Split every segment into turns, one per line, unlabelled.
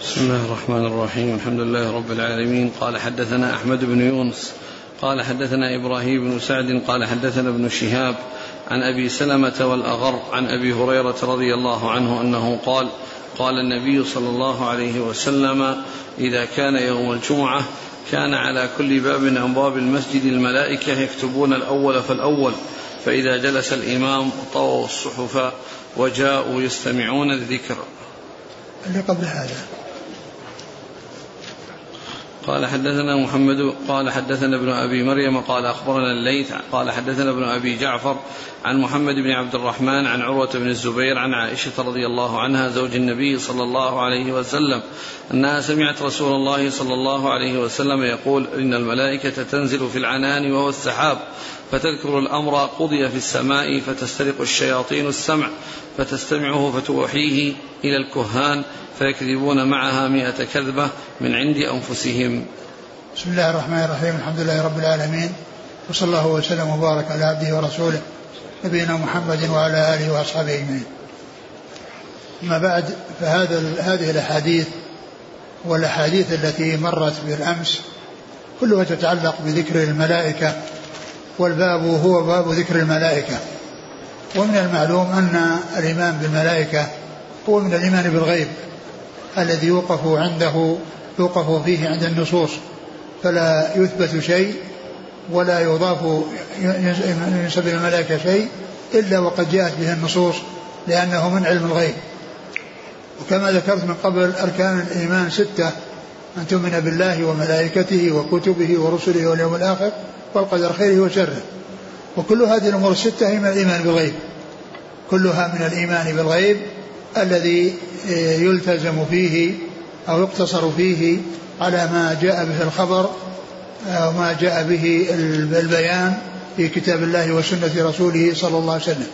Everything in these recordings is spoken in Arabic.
بسم الله الرحمن الرحيم. الحمد لله رب العالمين. قال حدثنا أحمد بن يونس. قال حدثنا إبراهيم بن سعد. قال حدثنا ابن شهاب عن أبي سلمة والأغر عن أبي هريرة رضي الله عنه أنه قال قال النبي صلى الله عليه وسلم إذا كان يوم الجمعة كان على كل باب من أبواب المسجد الملائكة يكتبون الأول فالأول فإذا جلس الإمام طووا الصحف وجاءوا يستمعون الذكر.
اللي قبل هذا.
قال حدثنا محمد قال حدثنا ابن أبي مريم قال أخبرنا الليث قال حدثنا ابن أبي جعفر عن محمد بن عبد الرحمن عن عروة بن الزبير عن عائشة رضي الله عنها زوج النبي صلى الله عليه وسلم أنها سمعت رسول الله صلى الله عليه وسلم يقول إن الملائكة تنزل في العنان وهو السحاب فتذكر الأمر قضي في السماء فتسترق الشياطين السمع فتستمعه فتوحيه إلى الكهان فيكذبون معها مئة كذبة من عند أنفسهم.
بسم الله الرحمن الرحيم. الحمد لله رب العالمين. وصلى الله وسلم وبارك على عبده ورسوله نبينا محمد وعلى آله وأصحابه أجمعين. أما بعد فهذا هذه الأحاديث والأحاديث التي مرت بالأمس كلها تتعلق بذكر الملائكة والباب هو باب ذكر الملائكة. ومن المعلوم أن الإيمان بالملائكة هو من الإيمان بالغيب. الذي يوقف عنده يوقف فيه عند النصوص. فلا يثبت شيء ولا يضاف ينسب إلى الملائكة شيء إلا وقد جاءت به النصوص لأنه من علم الغيب. وكما ذكرت من قبل أركان الإيمان ستة أن تؤمن بالله وملائكته وكتبه ورسله واليوم الآخر والقدر خيره وشره. وكل هذه الأمور الستة هي من الإيمان بالغيب. كلها من الإيمان بالغيب الذي يلتزم فيه أو يقتصر فيه على ما جاء به الخبر أو ما جاء به البيان في كتاب الله وسنة رسوله صلى الله عليه وسلم.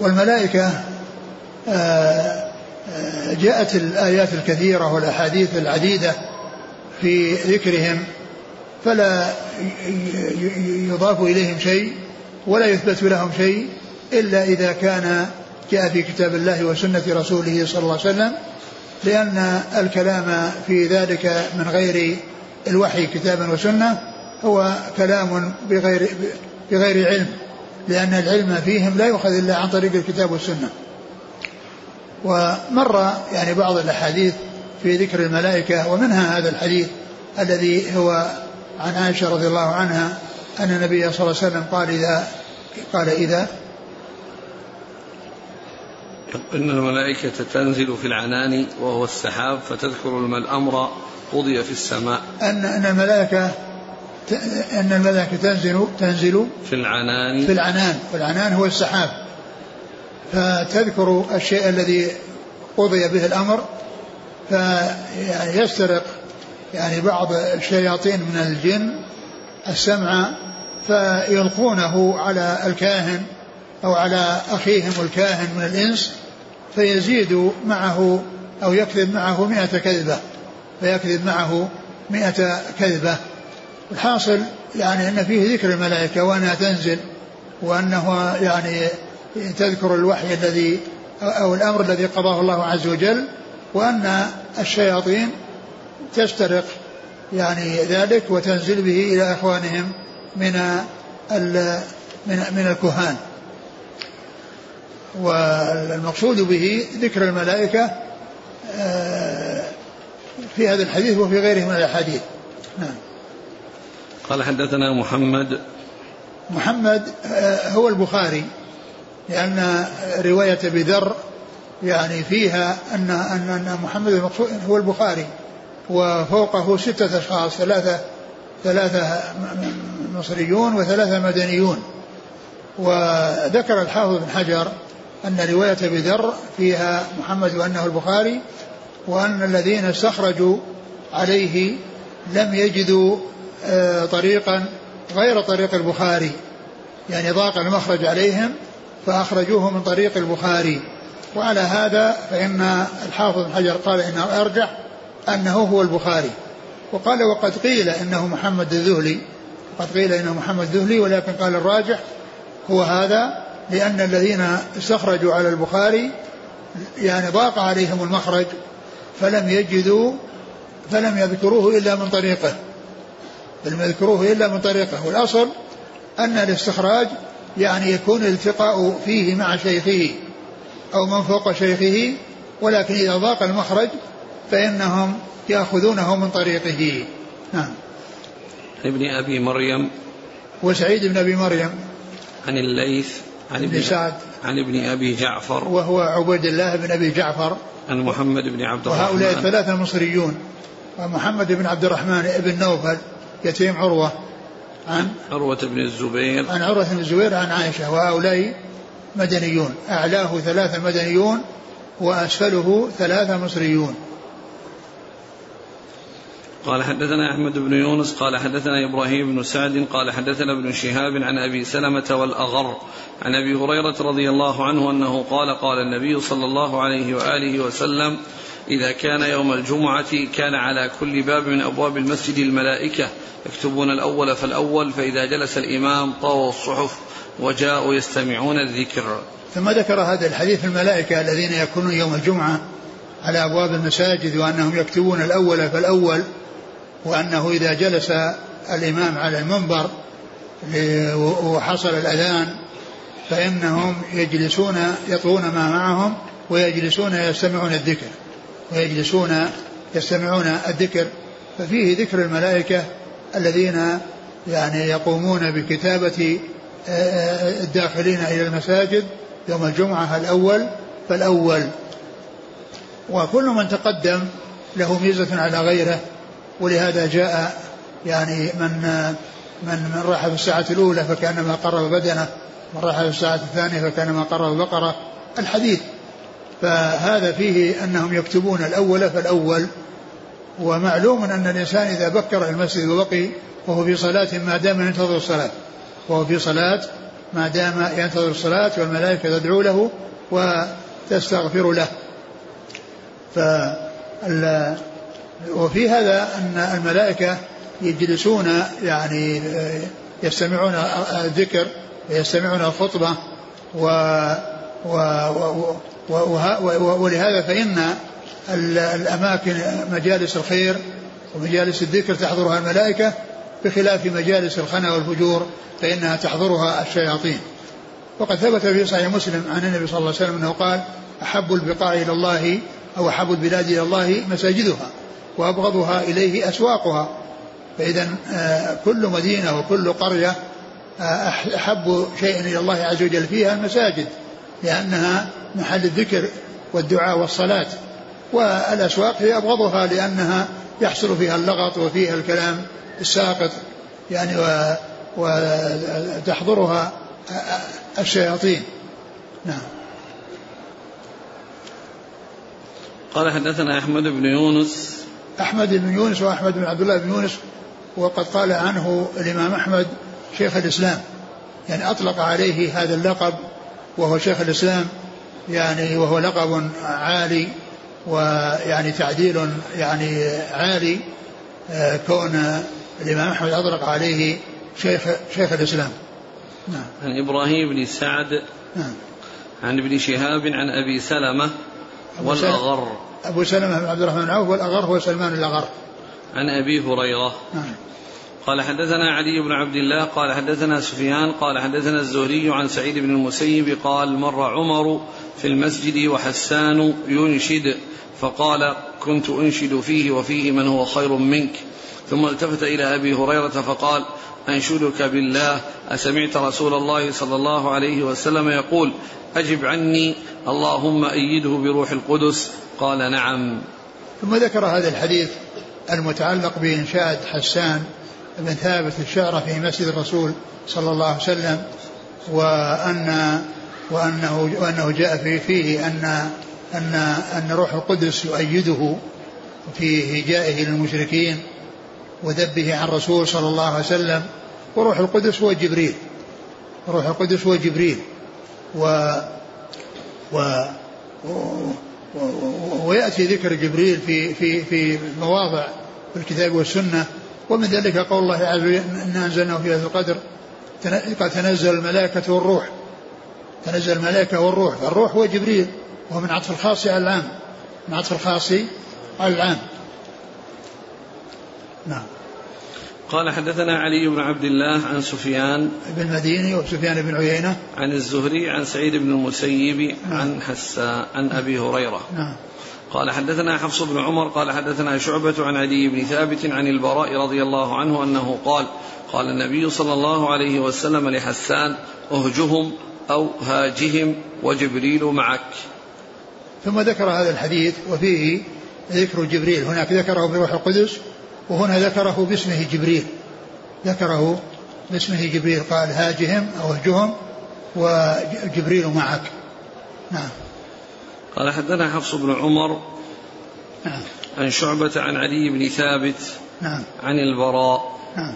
والملائكة آه، آه، جاءت الآيات الكثيرة والأحاديث العديدة في ذكرهم فلا يضاف إليهم شيء ولا يثبت لهم شيء إلا إذا كان جاء في كتاب الله وسنة رسوله صلى الله عليه وسلم لأن الكلام في ذلك من غير الوحي كتابا وسنة هو كلام بغير بغير علم لأن العلم فيهم لا يؤخذ إلا عن طريق الكتاب والسنة. ومر يعني بعض الأحاديث في ذكر الملائكة ومنها هذا الحديث الذي هو عن عائشة رضي الله عنها أن النبي صلى الله عليه وسلم قال إذا قال إذا
إن الملائكة تنزل في العنان وهو السحاب فتذكر الأمر قضي في السماء.
أن أن الملائكة أن الملائكة تنزل تنزل
في العنان.
في العنان. والعنان هو السحاب. فتذكر الشيء الذي قضي به الأمر. فيسترق يعني بعض الشياطين من الجن السمع فيلقونه على الكاهن أو على أخيهم الكاهن من الإنس. فيزيد معه أو يكذب معه مئة كذبة فيكذب معه مئة كذبة. الحاصل يعني أن فيه ذكر الملائكة وأنها تنزل وأنه يعني تذكر الوحي الذي أو الأمر الذي قضاه الله عز وجل وأن الشياطين تسترق يعني ذلك وتنزل به إلى إخوانهم من من من الكهان. والمقصود به ذكر الملائكة آه، في هذا الحديث وفي غيره من الأحاديث. نعم.
قال حدثنا محمد.
محمد آه، هو البخاري لأن رواية بذر يعني فيها أن أن أن محمد المقصود هو البخاري وفوقه ستة أشخاص ثلاثة ثلاثة مصريون وثلاثة مدنيون. وذكر الحافظ بن حجر أن رواية بذر فيها محمد وأنه البخاري وأن الذين استخرجوا عليه لم يجدوا آه، طريقا غير طريق البخاري. يعني ضاق المخرج عليهم فأخرجوه من طريق البخاري. وعلى هذا فإن الحافظ بن حجر قال إنه أرجح أنه هو البخاري. وقال وقد قيل إنه محمد الذهلي قد قيل إنه محمد الذهلي ولكن قال الراجح هو هذا. لأن الذين استخرجوا على البخاري يعني ضاق عليهم المخرج فلم يجدوا فلم يذكروه إلا من طريقه. فلم يذكروه إلا من طريقه. والأصل أن الاستخراج يعني يكون الالتقاء فيه مع شيخه أو من فوق شيخه ولكن إذا ضاق المخرج فإنهم يأخذونه من طريقه. نعم.
ابن أبي مريم.
وسعيد بن أبي مريم.
عن الليث. عن
ابن سعد
عن ابن أبي جعفر.
وهو عبيد الله بن أبي جعفر.
عن محمد بن عبد الرحمن.
وهؤلاء الثلاثة مصريون ومحمد بن عبد الرحمن بن نوفل يتيم عروة. عن؟
عروة بن الزبير.
عن عروة بن الزبير عن عائشة. وهؤلاء مدنيون. أعلاه ثلاثة مدنيون وأسفله ثلاثة مصريون.
قال حدثنا أحمد بن يونس قال حدثنا إبراهيم بن سعد قال حدثنا ابن شهاب عن أبي سلمة والأغر عن أبي هريرة رضي الله عنه أنه قال قال النبي صلى الله عليه وآله وسلم إذا كان يوم الجمعة كان على كل باب من أبواب المسجد الملائكة يكتبون الأول فالأول فإذا جلس الإمام طووا الصحف وجاءوا يستمعون الذكر.
ثم ذكر هذا الحديث الملائكة الذين يكونون يوم الجمعة على أبواب المساجد وأنهم يكتبون الأول فالأول وأنه إذا جلس الإمام على المنبر وحصل الأذان فإنهم يجلسون يطوون ما معهم ويجلسون يستمعون الذكر ويجلسون يستمعون الذكر. ففيه ذكر الملائكة الذين يعني يقومون بكتابة آه، آه، الداخلين إلى المساجد يوم الجمعة الأول فالأول. وكل من تقدم له ميزة على غيره ولهذا جاء يعني من من من راح في الساعة الأولى فكأنما قرب بدنه من راح في الساعة الثانية فكأنما قرب بقرة. الحديث فهذا فيه أنهم يكتبون الأول فالأول ومعلوم أن الإنسان إذا بكر المسجد وبقي وهو في صلاة ما دام ينتظر الصلاة وهو في صلاة ما دام ينتظر الصلاة والملائكة تدعو له وتستغفر له. فال وفي هذا أن الملائكة يجلسون يعني يستمعون الذكر ويستمعون الخطبة و و و ولهذا فإن الأماكن مجالس الخير ومجالس الذكر تحضرها الملائكة بخلاف مجالس الخنا والفجور فإنها تحضرها الشياطين. وقد ثبت في صحيح مسلم عن النبي صلى الله عليه وسلم أنه قال أحب البقاع إلى الله أو أحب البلاد إلى الله مساجدها. وأبغضها إليه أسواقها. فإذا آه، كل مدينة وكل قرية آه، أحب شيء إلى الله عز وجل فيها المساجد لأنها محل الذكر والدعاء والصلاة. والأسواق هي أبغضها لأنها يحصل فيها اللغط وفيها الكلام الساقط يعني وتحضرها الشياطين. نعم.
قال حدثنا أحمد بن يونس
أحمد بن يونس وأحمد بن عبد الله بن يونس وقد قال عنه الإمام أحمد شيخ الإسلام. يعني أطلق عليه هذا اللقب وهو شيخ الإسلام يعني وهو لقب عالي ويعني تعديل يعني عالي آه، كون الإمام أحمد أطلق عليه شيخ شيخ الإسلام.
نعم. عن إبراهيم بن سعد نعم. عن ابن شهاب عن أبي سلمة والأغر.
أبو سلمة بن عبد الرحمن بن عوف والأغر هو سلمان الأغر.
عن أبي هريرة. نعم. قال حدثنا علي بن عبد الله قال حدثنا سفيان قال حدثنا الزهري عن سعيد بن المسيب قال مر عمر في المسجد وحسان ينشد فقال كنت أنشد فيه وفيه من هو خير منك. ثم التفت إلى أبي هريرة فقال أنشدك بالله. أسمعت رسول الله صلى الله عليه وسلم يقول أجب عني اللهم أيده بروح القدس. قال نعم.
ثم ذكر هذا الحديث المتعلق بإنشاد حسان بن ثابت الشعر في مسجد الرسول صلى الله عليه وسلم وأن وأنه وأنه جاء في فيه أن أن أن روح القدس يؤيده في هجائه للمشركين. وذبه عن الرسول صلى الله عليه وسلم وروح القدس هو جبريل. روح القدس هو جبريل. و و ويأتي ذكر جبريل في في في مواضع في الكتاب والسنة. ومن ذلك قول الله عز وجل إنا أنزلناه في ليلة القدر. قد تنزل الملائكة والروح. تنزل الملائكة والروح. فالروح هو جبريل. وهو من عطف الخاص على العام. من عطف الخاص على العام. نعم.
قال حدثنا علي بن عبد الله عن سفيان
بن مديني وسفيان بن عيينة.
عن الزهري عن سعيد بن المسيب نعم. عن حسان عن أبي هريرة.
نعم.
قال حدثنا حفص بن عمر قال حدثنا شعبة عن علي بن ثابت عن البراء رضي الله عنه أنه قال قال النبي صلى الله عليه وسلم لحسان اهجهم أو هاجهم وجبريل معك.
ثم ذكر هذا الحديث وفيه ذكر جبريل. هناك ذكره بروح القدس. وهنا ذكره باسمه جبريل. ذكره باسمه جبريل قال هاجهم أو اهجهم وجبريل معك. نعم.
قال حدثنا حفص بن عمر نعم. عن شعبة عن علي بن ثابت
نعم.
عن البراء.
نعم.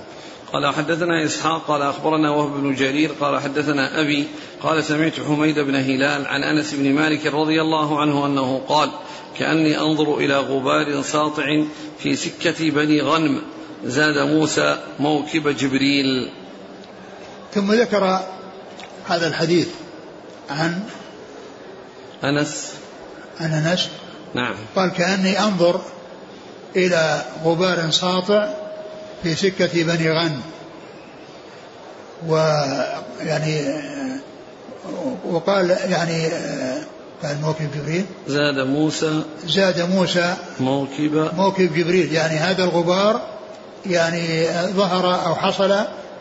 قال حدثنا إسحاق قال أخبرنا وهب بن جرير قال حدثنا أبي قال سمعت حميد بن هلال عن أنس بن مالك رضي الله عنه أنه قال كأني أنظر إلى غبار ساطع في سكة بني غنم زاد موسى موكب جبريل.
ثم ذكر هذا الحديث عن
أنس.
عن أنس.
نعم.
قال كأني أنظر إلى غبار ساطع في سكة بني غنم. ويعني وقال يعني موكب جبريل.
زاد موسى
زاد موسى
موكب.
موكب جبريل. يعني هذا الغبار يعني ظهر أو حصل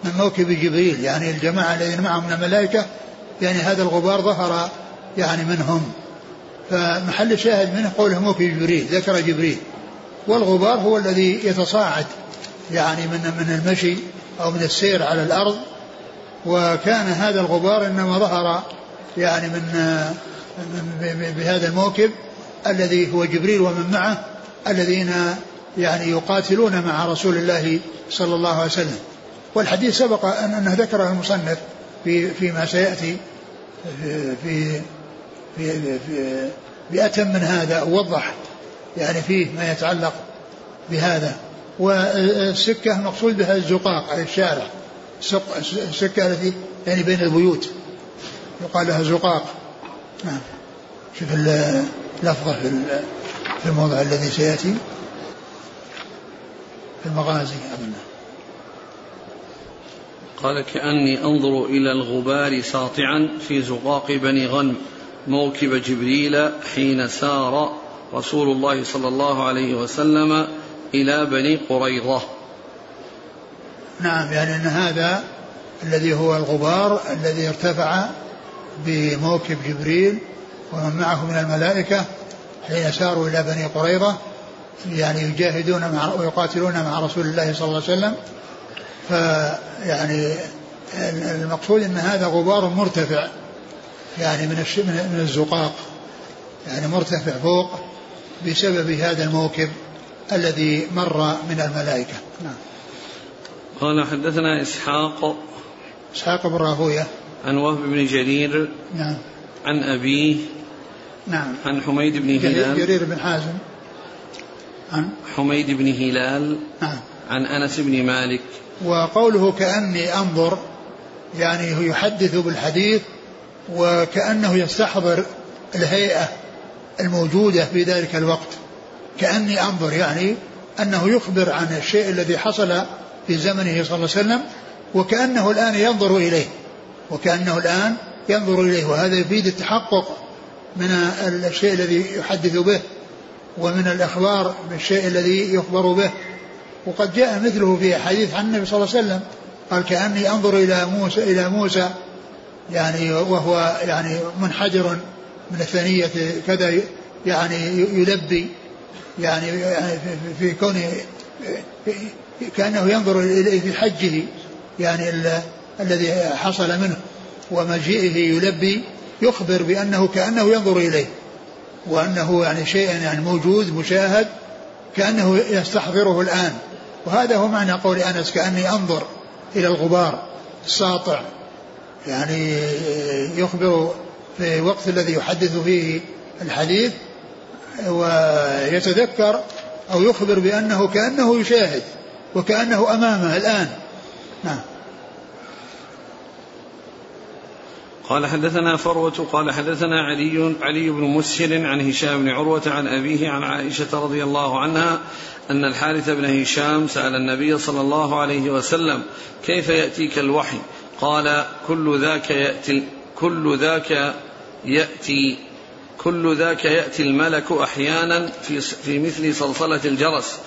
من موكب جبريل. يعني الجماعة الذين معهم من الملائكة يعني هذا الغبار ظهر يعني منهم. فمحل الشاهد منه قوله موكب جبريل ذكر جبريل. والغبار هو الذي يتصاعد يعني من من المشي أو من السير على الأرض. وكان هذا الغبار إنما ظهر يعني من بهذا الموكب الذي هو جبريل ومن معه الذين يعني يقاتلون مع رسول الله صلى الله عليه وسلم. والحديث سبق أن أنه ذكره المصنف في فيما سيأتي في في في, في بأتم من هذا ووضح يعني فيه ما يتعلق بهذا. والسكة المقصود بها الزقاق على الشارع. السكة التي يعني بين البيوت. يقال لها زقاق. نعم. شوف اللفظة في الموضع الذي سيأتي. في المغازي. أظن
قال كأني أنظر إلى الغبار ساطعا في زقاق بني غنم. موكب جبريل حين سار رسول الله صلى الله عليه وسلم إلى بني قريظة.
نعم يعني أن هذا الذي هو الغبار الذي ارتفع بموكب جبريل ومن معه من الملائكة حين ساروا إلى بني قريظة يعني يجاهدون مع ويقاتلون مع رسول الله صلى الله عليه وسلم. فيعني المقصود إن هذا غبار مرتفع يعني من من الزقاق يعني مرتفع فوق بسبب هذا الموكب الذي مر من الملائكة. نعم.
قال حدثنا إسحاق.
إسحاق بن راهوية.
عن وهب بن جرير
نعم.
عن أبيه
نعم.
عن حميد بن هلال.
جرير بن حازم.
عن؟ حميد بن هلال.
نعم.
عن أنس بن مالك.
وقوله كأني أنظر يعني يحدث بالحديث وكأنه يستحضر الهيئة الموجودة في ذلك الوقت. كأني أنظر يعني أنه يخبر عن الشيء الذي حصل في زمنه صلى الله عليه وسلم وكأنه الآن ينظر إليه. وكأنه الآن ينظر إليه وهذا يفيد التحقق من الشيء الذي يحدث به ومن الإخبار بالشيء الذي يخبر به. وقد جاء مثله في حديث عن النبي صلى الله عليه وسلم قال كأني أنظر إلى موسى إلى موسى يعني وهو يعني منحدر من الثنية كذا يعني يلبي يعني في كونه كأنه ينظر إليه في حجه يعني الذي حصل منه ومجيئه يلبي يخبر بأنه كأنه ينظر إليه وأنه يعني شيء يعني موجود مشاهد كأنه يستحضره الآن. وهذا هو معنى قول أنس كأني أنظر إلى الغبار الساطع يعني يخبر في الوقت الذي يحدث فيه الحديث ويتذكر أو يخبر بأنه كأنه يشاهد وكأنه أمامه الآن. نعم.
قال حدثنا فروة قال حدثنا علي علي بن مسهر عن هشام بن عروة عن أبيه عن عائشة رضي الله عنها أن الحارث بن هشام سأل النبي صلى الله عليه وسلم كيف يأتيك الوحي؟ قال كل ذاك يأتي كل ذاك يأتي كل ذاك يأتي الملك أحيانا في, في مثل صلصلة الجرس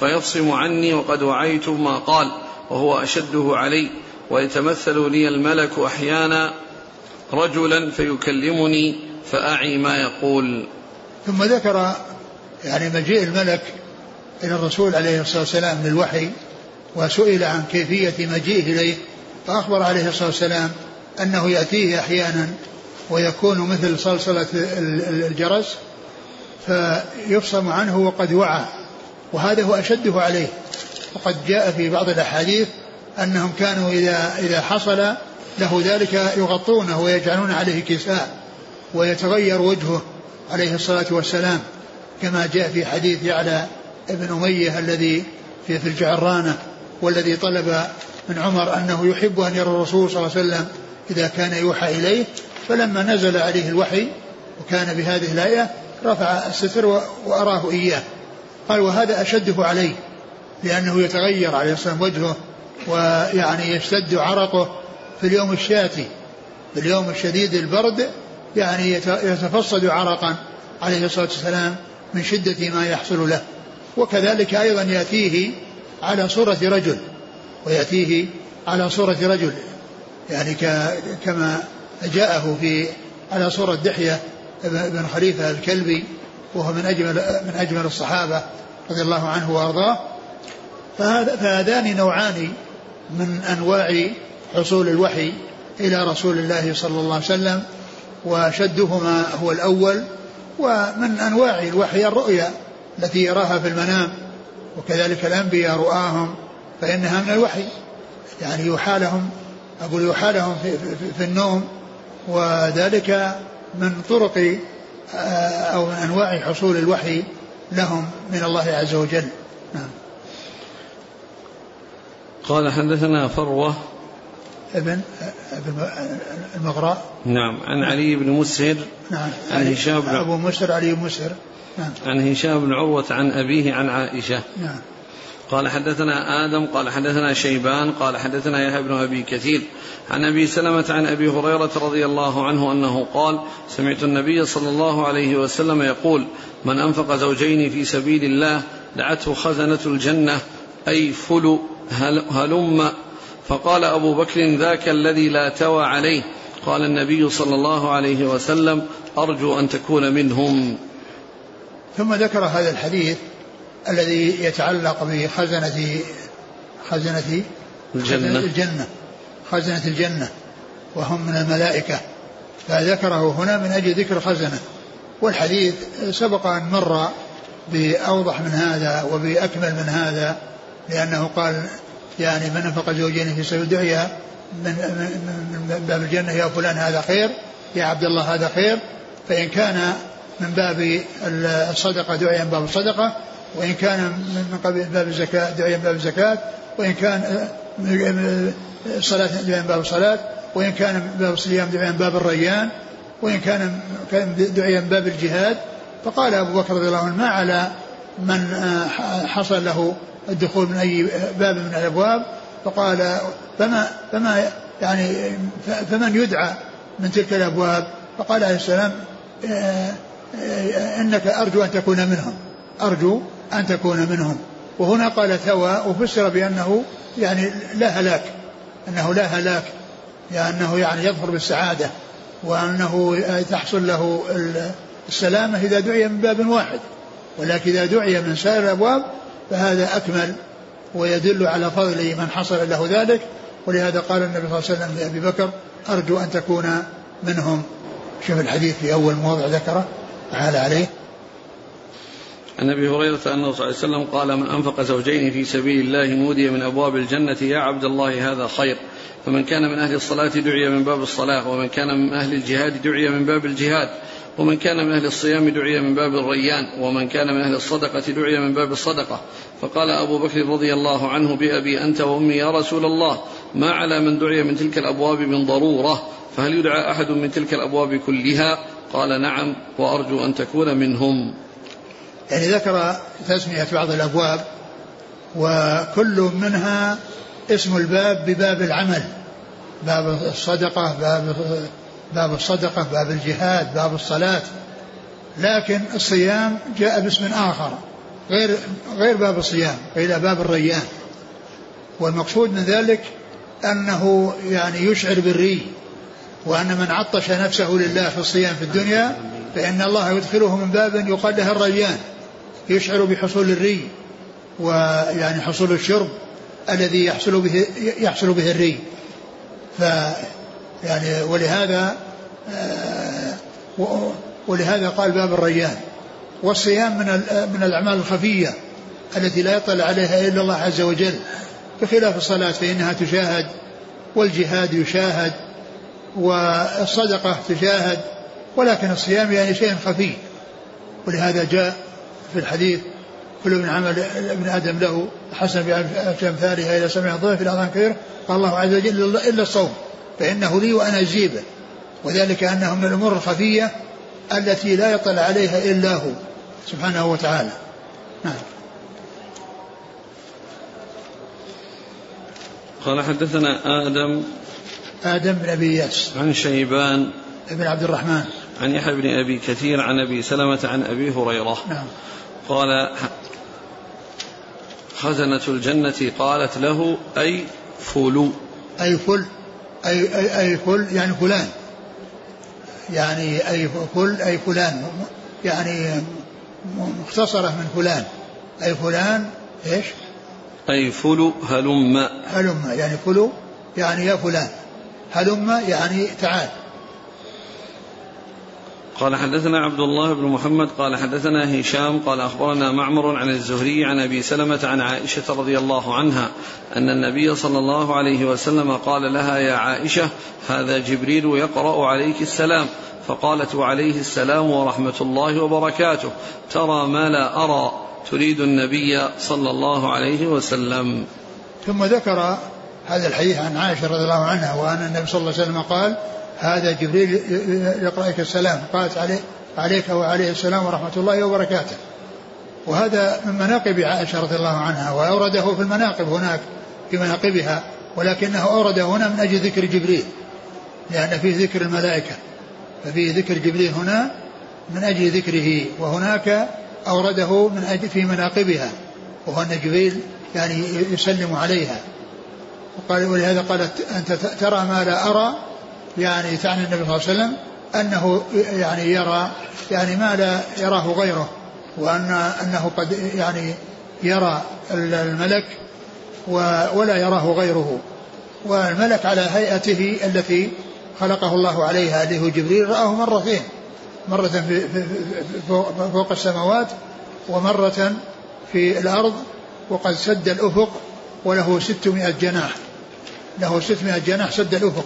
فيفصم عني وقد وعيت ما قال وهو أشده علي ويتمثل لي الملك أحيانا رجلا فيكلمني فأعي ما يقول.
ثم ذكر يعني مجيء الملك إلى الرسول عليه الصلاة والسلام للوحي وسئل عن كيفية مجيئه إليه فأخبر عليه الصلاة والسلام أنه يأتيه أحيانا ويكون مثل صلصلة الجرس فيفصم عنه وقد وعى وهذا هو أشده عليه. وقد جاء في بعض الأحاديث أنهم كانوا إذا إذا حصل له ذلك يغطونه ويجعلون عليه كساء ويتغير وجهه عليه الصلاة والسلام كما جاء في حديث يعلى ابن أمية الذي في في الجعرانة والذي طلب من عمر أنه يحب أن يرى الرسول صلى الله عليه وسلم إذا كان يوحى إليه فلما نزل عليه الوحي وكان بهذه الآية رفع الستر وأراه إياه. قال وهذا أشده عليه لأنه يتغير عليه الصلاة والسلام وجهه ويعني يشتد عرقه في اليوم الشاتي في اليوم الشديد البرد يعني يتفصد عرقا عليه الصلاة والسلام من شدة ما يحصل له. وكذلك أيضا يأتيه على صورة رجل ويأتيه على صورة رجل يعني كما جاءه في على صورة دحية بن خليفة الكلبي وهو من أجمل من أجمل الصحابة رضي الله عنه وأرضاه. فهذان نوعان من أنواع حصول الوحي إلى رسول الله صلى الله عليه وسلم وشدهما هو الأول ومن أنواع الوحي الرؤيا التي يراها في المنام وكذلك الأنبياء رؤاهم فإنها من الوحي. يعني يوحى لهم أقول يوحى لهم في, في, في النوم وذلك من طرق آه، أو من أنواع حصول الوحي لهم من الله عز وجل. نعم.
قال حدثنا فروة
ابن المغراء.
نعم عن علي بن مسهر
نعم. عن هشام بن أبو مسهر علي بن مسهر.
نعم. عن هشام بن عروة عن أبيه عن عائشة.
نعم.
قال حدثنا آدم قال حدثنا شيبان قال حدثنا يحيى بن أبي كثير. عن أبي سلمة عن أبي هريرة رضي الله عنه أنه قال سمعت النبي صلى الله عليه وسلم يقول من أنفق زوجين في سبيل الله دعته خزنة الجنة أي فل هلم فقال أبو بكر ذاك الذي لا توى عليه. قال النبي صلى الله عليه وسلم أرجو أن تكون منهم.
ثم ذكر هذا الحديث الذي يتعلق بخزنة خزنة
الجنة.
الجنة. خزنة الجنة. وهم من الملائكة. فذكره هنا من أجل ذكر خزنة. والحديث سبق أن مر بأوضح من هذا وبأكمل من هذا لأنه قال يعني من أنفق زوجين في سبيل دعيا من, من باب الجنة يا فلان هذا خير يا عبد الله هذا خير. فإن كان من باب الصدقة دعي من باب الصدقة وإن كان من قبل باب الزكاة دعي من باب الزكاة وإن كان الصلاة دعي من باب الصلاة وإن كان من باب الصيام دعي من باب الريان وإن كان دعي من باب الجهاد. فقال أبو بكر رضي الله عنه ما على من حصل له الدخول من أي باب من الأبواب فقال فما فما يعني فمن يدعى من تلك الأبواب؟ فقال عليه السلام آه، آه، إنك أرجو أن تكون منهم أرجو أن تكون منهم. وهنا قال ثوى وفسر بأنه يعني لا هلاك أنه لا هلاك لأنه يعني يظفر بالسعادة وأنه تحصل له السلامة إذا دعي من باب واحد. ولكن إذا دعي من سائر الأبواب فهذا أكمل ويدل على فضل من حصل له ذلك. ولهذا قال النبي صلى الله عليه وسلم لأبي بكر أرجو أن تكون منهم. شوف الحديث في أول موضع ذكره تعالى عليه.
عن أبي هريرة انه صلى الله عليه وسلم قال من أنفق زوجين في سبيل الله نودي من أبواب الجنة يا عبد الله هذا خير. فمن كان من أهل الصلاة دعي من باب الصلاة ومن كان من أهل الجهاد دعي من باب الجهاد. ومن كان من أهل الصيام دعي من باب الريان ومن كان من أهل الصدقة دعي من باب الصدقة. فقال أبو بكر رضي الله عنه بأبي أنت وأمي يا رسول الله ما على من دعي من تلك الأبواب من ضرورة؟ فهل يدعى أحد من تلك الأبواب كلها؟ قال نعم وأرجو أن تكون منهم.
يعني ذكر تسمية بعض الأبواب وكل منها اسم الباب بباب العمل باب الصدقة باب باب الصدقة باب الجهاد باب الصلاة. لكن الصيام جاء باسم آخر غير غير باب الصيام إلى باب الريان. والمقصود من ذلك أنه يعني يشعر بالري وأن من عطش نفسه لله في الصيام في الدنيا فإن الله يدخله من باب يقال له الريان يشعر بحصول الري ويعني حصول الشرب الذي يحصل به يحصل به الري يعني ولهذا آه، ولهذا قال باب الريان. والصيام من من الأعمال الخفية التي لا يطلع عليها إلا الله عز وجل بخلاف الصلاة فإنها تشاهد والجهاد يشاهد والصدقة تشاهد ولكن الصيام يعني شيء خفي. ولهذا جاء في الحديث كل من عمل ابن آدم له حسن بأمثالها إلى سمع ضيف إلى اذان كثير قال الله عز وجل إلا الصوم. فإنه لي وأنا اجزي به وذلك انه من الأمور الخفية التي لا يطلع عليها إلا هو سبحانه وتعالى. نعم.
قال حدثنا آدم
آدم بن أبي ياس.
عن شيبان
بن عبد الرحمن.
عن يحيى بن أبي كثير عن أبي سلمة عن أبي هريرة.
نعم.
قال خزنة الجنة قالت له أي فلو.
أي فل. أي, أي, أي فل يعني فلان. يعني أي فل أي فلان. يعني مختصرة من فلان. أي فلان إيش؟
أي فلو هلم.
هلم يعني فلو يعني يا فلان. هلم يعني تعال.
قال حدثنا عبد الله بن محمد قال حدثنا هشام قال أخبرنا معمر عن الزهري عن أبي سلمة عن عائشة رضي الله عنها أن النبي صلى الله عليه وسلم قال لها يا عائشة هذا جبريل يقرأ عليك السلام. فقالت وعليه السلام ورحمة الله وبركاته. ترى ما لا أرى تريد النبي صلى الله عليه وسلم.
ثم ذكر هذا الحديث عن عائشة رضي الله عنها وأن النبي صلى الله عليه وسلم قال هذا جبريل يقرأ لك السلام قالت عليه عليك وعليه السلام ورحمة الله وبركاته. وهذا من مناقب عائشة رضي الله عنها وأورده في المناقب هناك في مناقبها ولكنه أورده هنا من أجل ذكر جبريل لأن فيه ذكر الملائكة ففيه ذكر جبريل هنا من أجل ذكره وهناك أورده من أجل في مناقبها وهو أن جبريل يعني يسلم عليها. وقال ولهذا قالت أنت ترى ما لا أرى يعني تعني النبي صلى الله عليه وسلم أنه يعني يرى يعني ما لا يراه غيره وأن أنه قد يعني يرى الملك ولا يراه غيره. والملك على هيئته التي خلقه الله عليها اللي هو جبريل رآه مرتين مرة في فوق السماوات ومرة في الأرض وقد سد الأفق وله ستمائة جناح. له ستمائة جناح سد الأفق.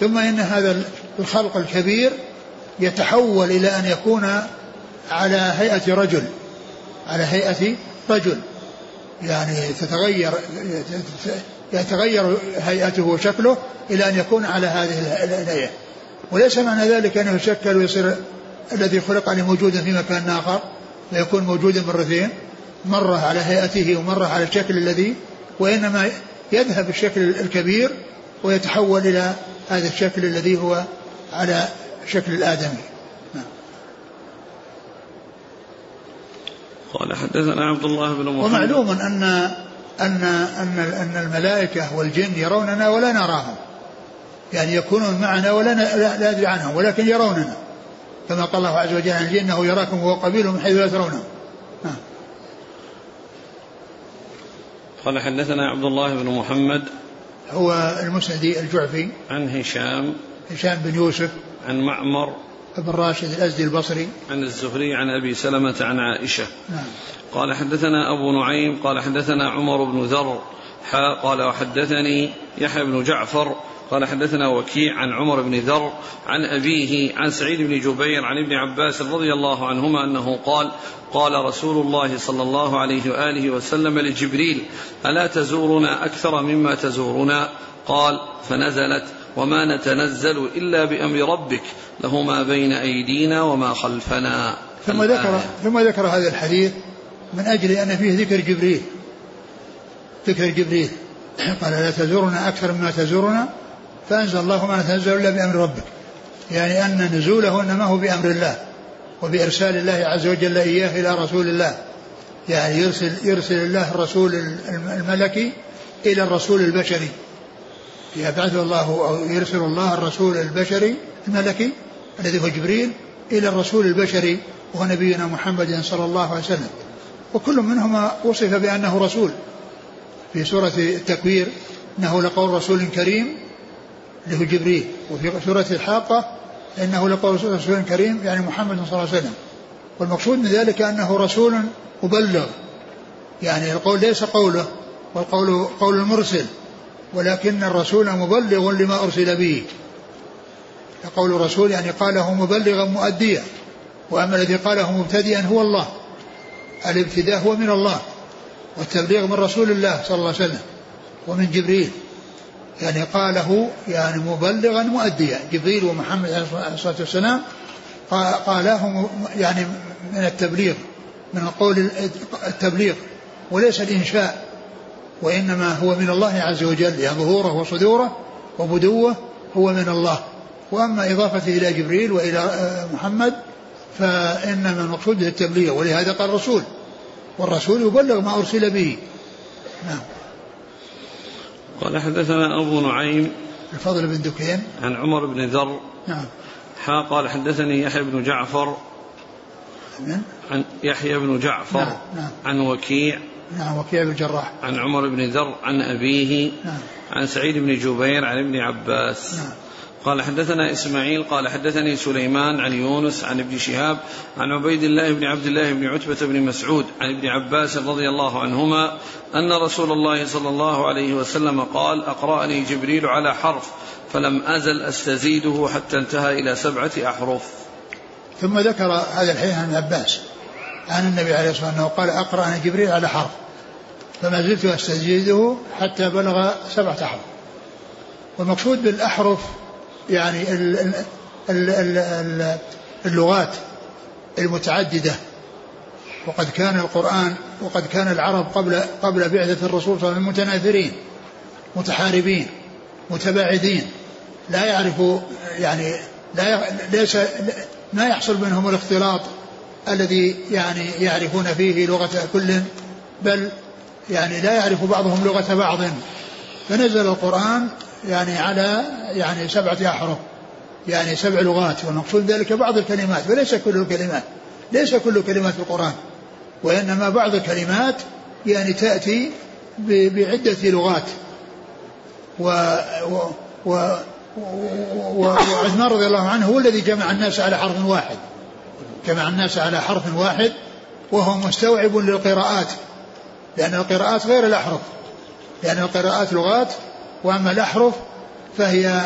ثم إن هذا الخلق الكبير يتحول إلى أن يكون على هيئة رجل على هيئة رجل. يعني تتغير يتغير هيئته وشكله إلى أن يكون على هذه الهيئة. وليس معنى ذلك أنه يشكل ويصير الذي خلق لموجودا في مكان آخر فيكون موجودا مرتين مرة على هيئته ومرة على الشكل الذي وإنما يذهب الشكل الكبير ويتحول إلى هذا الشكل الذي هو على شكل الآدمي. نعم.
قال حدثنا عبد الله بن محمد.
ومعلوم أن أن أن أن الملائكة والجن يروننا ولا نراهم. يعني يكونون معنا ولا لا ندري عنهم ولكن يروننا. كما قال الله عز وجل عن الجن إنه يراكم هو قبيله من حيث لا ترونه. نعم.
قال حدثنا عبد الله بن محمد.
هو المسندي الجعفي.
عن هشام.
هشام بن يوسف.
عن معمر.
بن راشد الأزدي البصري.
عن الزهري عن أبي سلمة عن عائشة.
نعم.
قال حدثنا أبو نعيم قال حدثنا عمر بن ذر حا قال وحدثني يحيى بن جعفر قال حدثنا وكيع عن عمر بن ذر عن أبيه عن سعيد بن جبير عن ابن عباس رضي الله عنهما أنه قال قال رسول الله صلى الله عليه وآله وسلم لجبريل ألا تزورنا أكثر مما تزورنا؟ قال فنزلت وما نتنزل إلا بأمر ربك له ما بين أيدينا وما خلفنا.
ثم ذكر ثم ذكر هذا الحديث من أجل أن فيه ذكر جبريل. ذكر جبريل. قال لا تزورنا أكثر مما تزورنا؟ فأنزل الله ما نتنزل إلا بأمر ربك. يعني أن نزوله إنما هو بأمر الله وبإرسال الله عز وجل إياه إلى رسول الله. يعني يرسل يرسل الله الرسول الملكي إلى الرسول البشري. يبعث الله أو يرسل الله الرسول البشري الملكي الذي هو جبريل إلى الرسول البشري وهو نبينا محمد صلى الله عليه وسلم. وكل منهما وصف بأنه رسول. في سورة التكوير إنه لقول رسول كريم اللي هو جبريل وفي سورة الحاقة إنه لقول رسول كريم يعني محمد صلى الله عليه وسلم. والمقصود من ذلك أنه رسول مبلغ. يعني القول ليس قوله والقول قول المرسل ولكن الرسول مبلغ لما أرسل به. قول الرسول يعني قاله مبلغا مؤديا وأما الذي قاله مبتدئا هو الله. الابتداء هو من الله والتبليغ من رسول الله صلى الله عليه وسلم ومن جبريل. يعني قاله يعني مبلغا مؤديا. جبريل ومحمد عليه الصلاة والسلام قالاه يعني من التبليغ من القول التبليغ وليس الإنشاء وإنما هو من الله عز وجل يعني ظهوره وصدوره وبدوه هو من الله. وأما إضافته إلى جبريل وإلى محمد فإنما المقصود التبليغ ولهذا قال الرسول والرسول يبلغ ما أرسل به. نعم.
قال حدثنا أبو نعيم
الفضل بن دكين.
عن عمر بن ذر.
نعم.
حا قال حدثني يحيى بن جعفر.
من؟
عن يحيى بن جعفر.
نعم نعم.
عن وكيع.
نعم وكيع بن الجراح.
عن عمر بن ذر عن أبيه.
نعم.
عن سعيد بن جبير عن ابن عباس.
نعم.
قال حدثنا إسماعيل قال حدثني سليمان عن يونس عن ابن شهاب عن عبيد الله بن عبد الله بن عتبة بن مسعود عن ابن عباس رضي الله عنهما أن رسول الله صلى الله عليه وسلم قال أقرأني جبريل على حرف فلم أزل أستزيده حتى انتهى إلى سبعة أحرف.
ثم ذكر هذا الحديث عن عباس عن النبي عليه الصلاة والسلام قال أقرأني جبريل على حرف فما زلت أستزيده حتى بلغ سبعة أحرف. والمقصود بالأحرف يعني اللغات المتعددة. وقد كان القرآن وقد كان العرب قبل قبل بعثة الرسول صلى الله عليه وسلم متناثرين متحاربين متباعدين. لا يعرف يعني لا ليس ما يحصل بينهم الاختلاط الذي يعني يعرفون فيه لغة كل بل يعني لا يعرف بعضهم لغة بعض. فنزل القرآن يعني على يعني سبعة أحرف يعني سبع لغات والمقصود ذلك بعض الكلمات وليس كل الكلمات ليس كل كلمات القرآن وإنما بعض الكلمات يعني تأتي بعدة لغات. و, و, و وعثمان رضي الله عنه هو الذي جمع الناس على حرف واحد. جمع الناس على حرف واحد وهو مستوعب للقراءات لأن القراءات غير الأحرف لأن القراءات لغات وأما الأحرف فهي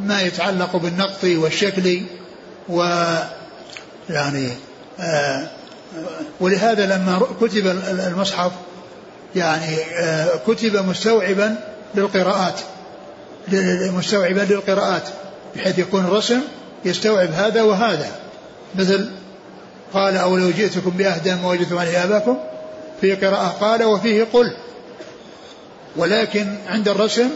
ما يتعلق بالنقط والشكل و يعني آه ولهذا لما كتب المصحف يعني آه كتب مستوعبا للقراءات مستوعبا للقراءات بحيث يكون الرسم يستوعب هذا وهذا. مثل قال أو لو جئتكم بأهدى ما وجدتم عليه آباكم في قراءة. قال وفيه قل. ولكن عند الرسم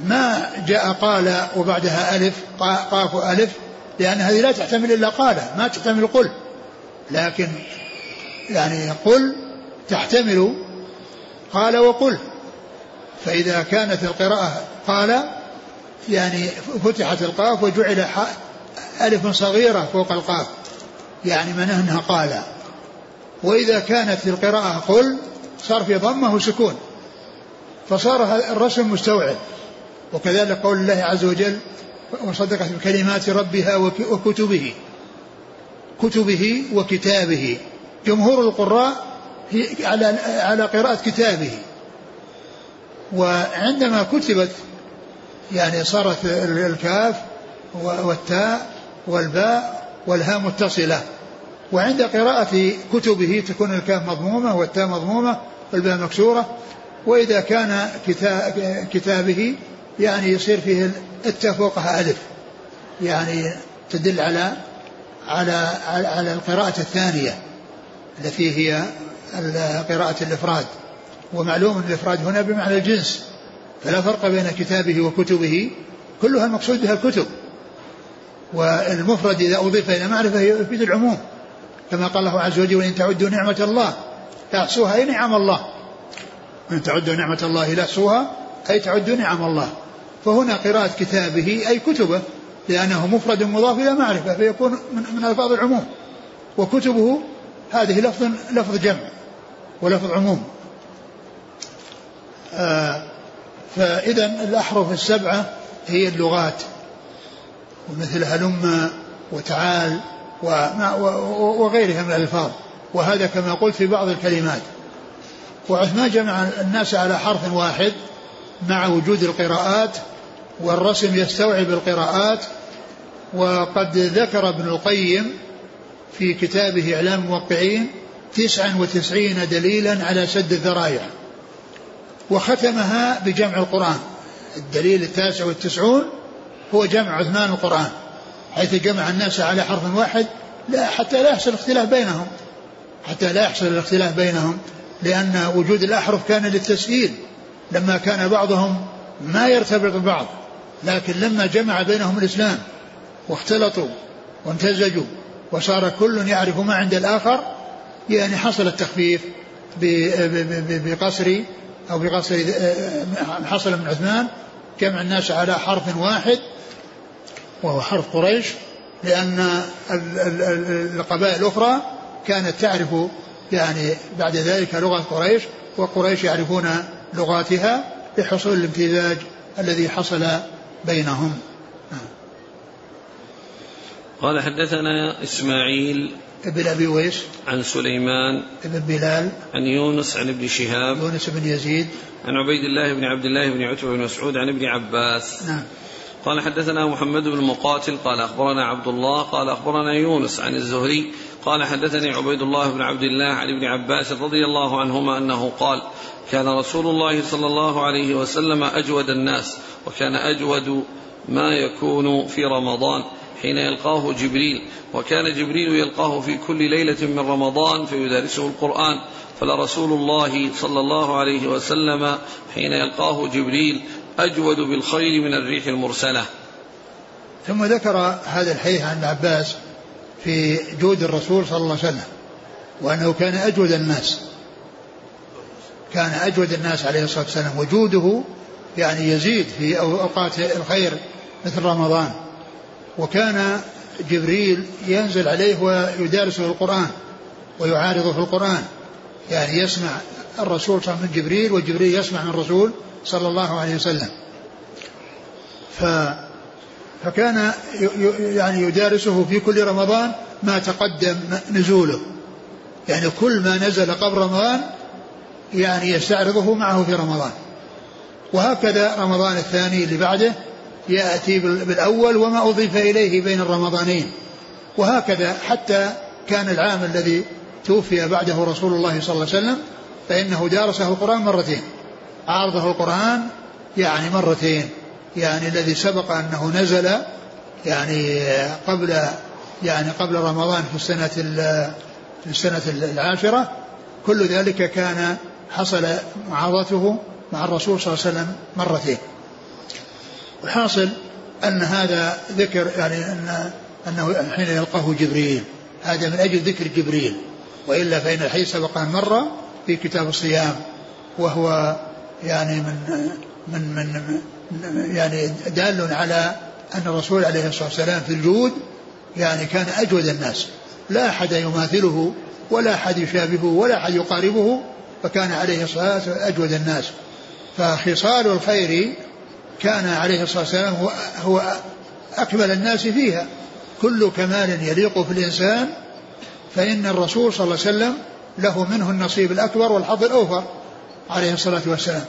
ما جاء قال وبعدها ألف قاف ألف لأن هذه لا تحتمل إلا قال ما تحتمل قل. لكن يعني قل تحتمل قال وقل. فإذا كانت القراءة قال يعني فتحت القاف وجعل ألف صغيرة فوق القاف يعني معناه أنها قال. وإذا كانت القراءة قل صار في ضمة وسكون فصار الرسم مستوعب. وكذلك قول الله عز وجل وصدقت بكلمات ربها وكتبه كتبه وكتابه. جمهور القراء على على قراءة كتابه. وعندما كتبت يعني صارت الكاف والتاء والباء والهاء متصلة. وعند قراءة كتبه تكون الكاف مضمومة والتاء مضمومة والباء مكسورة. وإذا كان كتابه يعني يصير فيه التاء فوقها ألف يعني تدل على على على القراءة الثانية التي هي قراءة الإفراد. ومعلوم الإفراد هنا بمعنى الجنس فلا فرق بين كتابه وكتبه كلها المقصود بها الكتب. والمفرد إذا أضيف إلى معرفة يفيد العموم كما قال الله عز وجل وإن تعدوا نعمة الله تحصوها أي نعم الله وإن تعدوا نعمة الله لا تحصوها أي تعدوا نعم الله. فهنا قراءة كتابه أي كتبه لأنه مفرد مضاف إلى معرفة فيكون من, من ألفاظ العموم. وكتبه هذه لفظ لفظ جمع ولفظ عموم. آه فإذا الأحرف السبعة هي اللغات ومثل هلم وتعال وغيرها من الألفاظ. وهذا كما قلت في بعض الكلمات. وعثمان جمع الناس على حرف واحد مع وجود القراءات والرسم يستوعب القراءات وقد ذكر ابن القيم في كتابه إعلام الموقعين تسعا وتسعين دليلا على سد الذرائع وختمها بجمع القرآن. الدليل التاسع والتسعون هو جمع عثمان القرآن حيث جمع الناس على حرف واحد لا حتى لا يحصل اختلاف بينهم حتى لا يحصل الاختلاف بينهم لأن وجود الأحرف كان للتسهيل لما كان بعضهم ما يرتبط ببعض. لكن لما جمع بينهم الإسلام واختلطوا وامتزجوا وصار كل يعرف ما عند الآخر يعني حصل التخفيف بقصر أو بقصر حصل من عثمان جمع الناس على حرف واحد وهو حرف قريش لأن القبائل الأخرى كانت تعرف يعني بعد ذلك لغة قريش وقريش يعرفون لغاتها لحصول الامتزاج الذي حصل بينهم.
قال حدثنا إسماعيل
ابن أبي ويس
عن سليمان
ابن بلال
عن يونس عن ابن شهاب
يونس بن يزيد
عن عبيد الله بن عبد الله بن عتبة بن مسعود عن ابن عباس.
نعم.
قال حدثنا محمد بن مقاتل قال أخبرنا عبد الله قال أخبرنا يونس عن الزهري قال حدثني عبيد الله بن عبد الله عن ابن عباس رضي الله عنهما أنه قال كان رسول الله صلى الله عليه وسلم أجود الناس وكان أجود ما يكون في رمضان حين يلقاه جبريل. وكان جبريل يلقاه في كل ليلة من رمضان فيدارسه القرآن. فلرسول الله صلى الله عليه وسلم حين يلقاه جبريل أجود بالخير من الريح المرسلة.
ثم ذكر هذا الحديث عن عباس في جود الرسول صلى الله عليه وسلم وأنه كان أجود الناس. كان أجود الناس عليه الصلاة والسلام وجوده يعني يزيد في أوقات الخير مثل رمضان. وكان جبريل ينزل عليه ويدارسه القرآن ويعارضه في القرآن. يعني يسمع الرسول صلى الله عليه وسلم من جبريل وجبريل يسمع من الرسول صلى الله عليه وسلم. ف فكان يعني يدارسه في كل رمضان ما تقدم نزوله. يعني كل ما نزل قبل رمضان يعني يستعرضه معه في رمضان. وهكذا رمضان الثاني اللي بعده يأتي بالأول وما أضيف إليه بين الرمضانين. وهكذا حتى كان العام الذي توفي بعده رسول الله صلى الله عليه وسلم فإنه دارسه القرآن مرتين. عارضه القرآن يعني مرتين يعني الذي سبق أنه نزل يعني قبل يعني قبل رمضان في السنة في السنة العاشرة. كل ذلك كان حصل معارضته مع الرسول صلى الله عليه وسلم مرتين الحاصل أن هذا ذكر يعني أن أنه حين يلقاه جبريل. هذا من أجل ذكر جبريل. وإلا فإن الحديث سبق مرة في كتاب الصيام. وهو يعني من من من يعني دال على أن الرسول عليه الصلاة والسلام في الجود يعني كان أجود الناس. لا أحد يماثله ولا أحد يشابهه ولا أحد يقاربه فكان عليه الصلاة والسلام أجود الناس. فخصال الخير كان عليه الصلاة والسلام هو, هو أكمل الناس فيها. كل كمال يليق في الإنسان فإن الرسول صلى الله عليه وسلم له منه النصيب الأكبر والحظ الأوفر عليه الصلاة والسلام.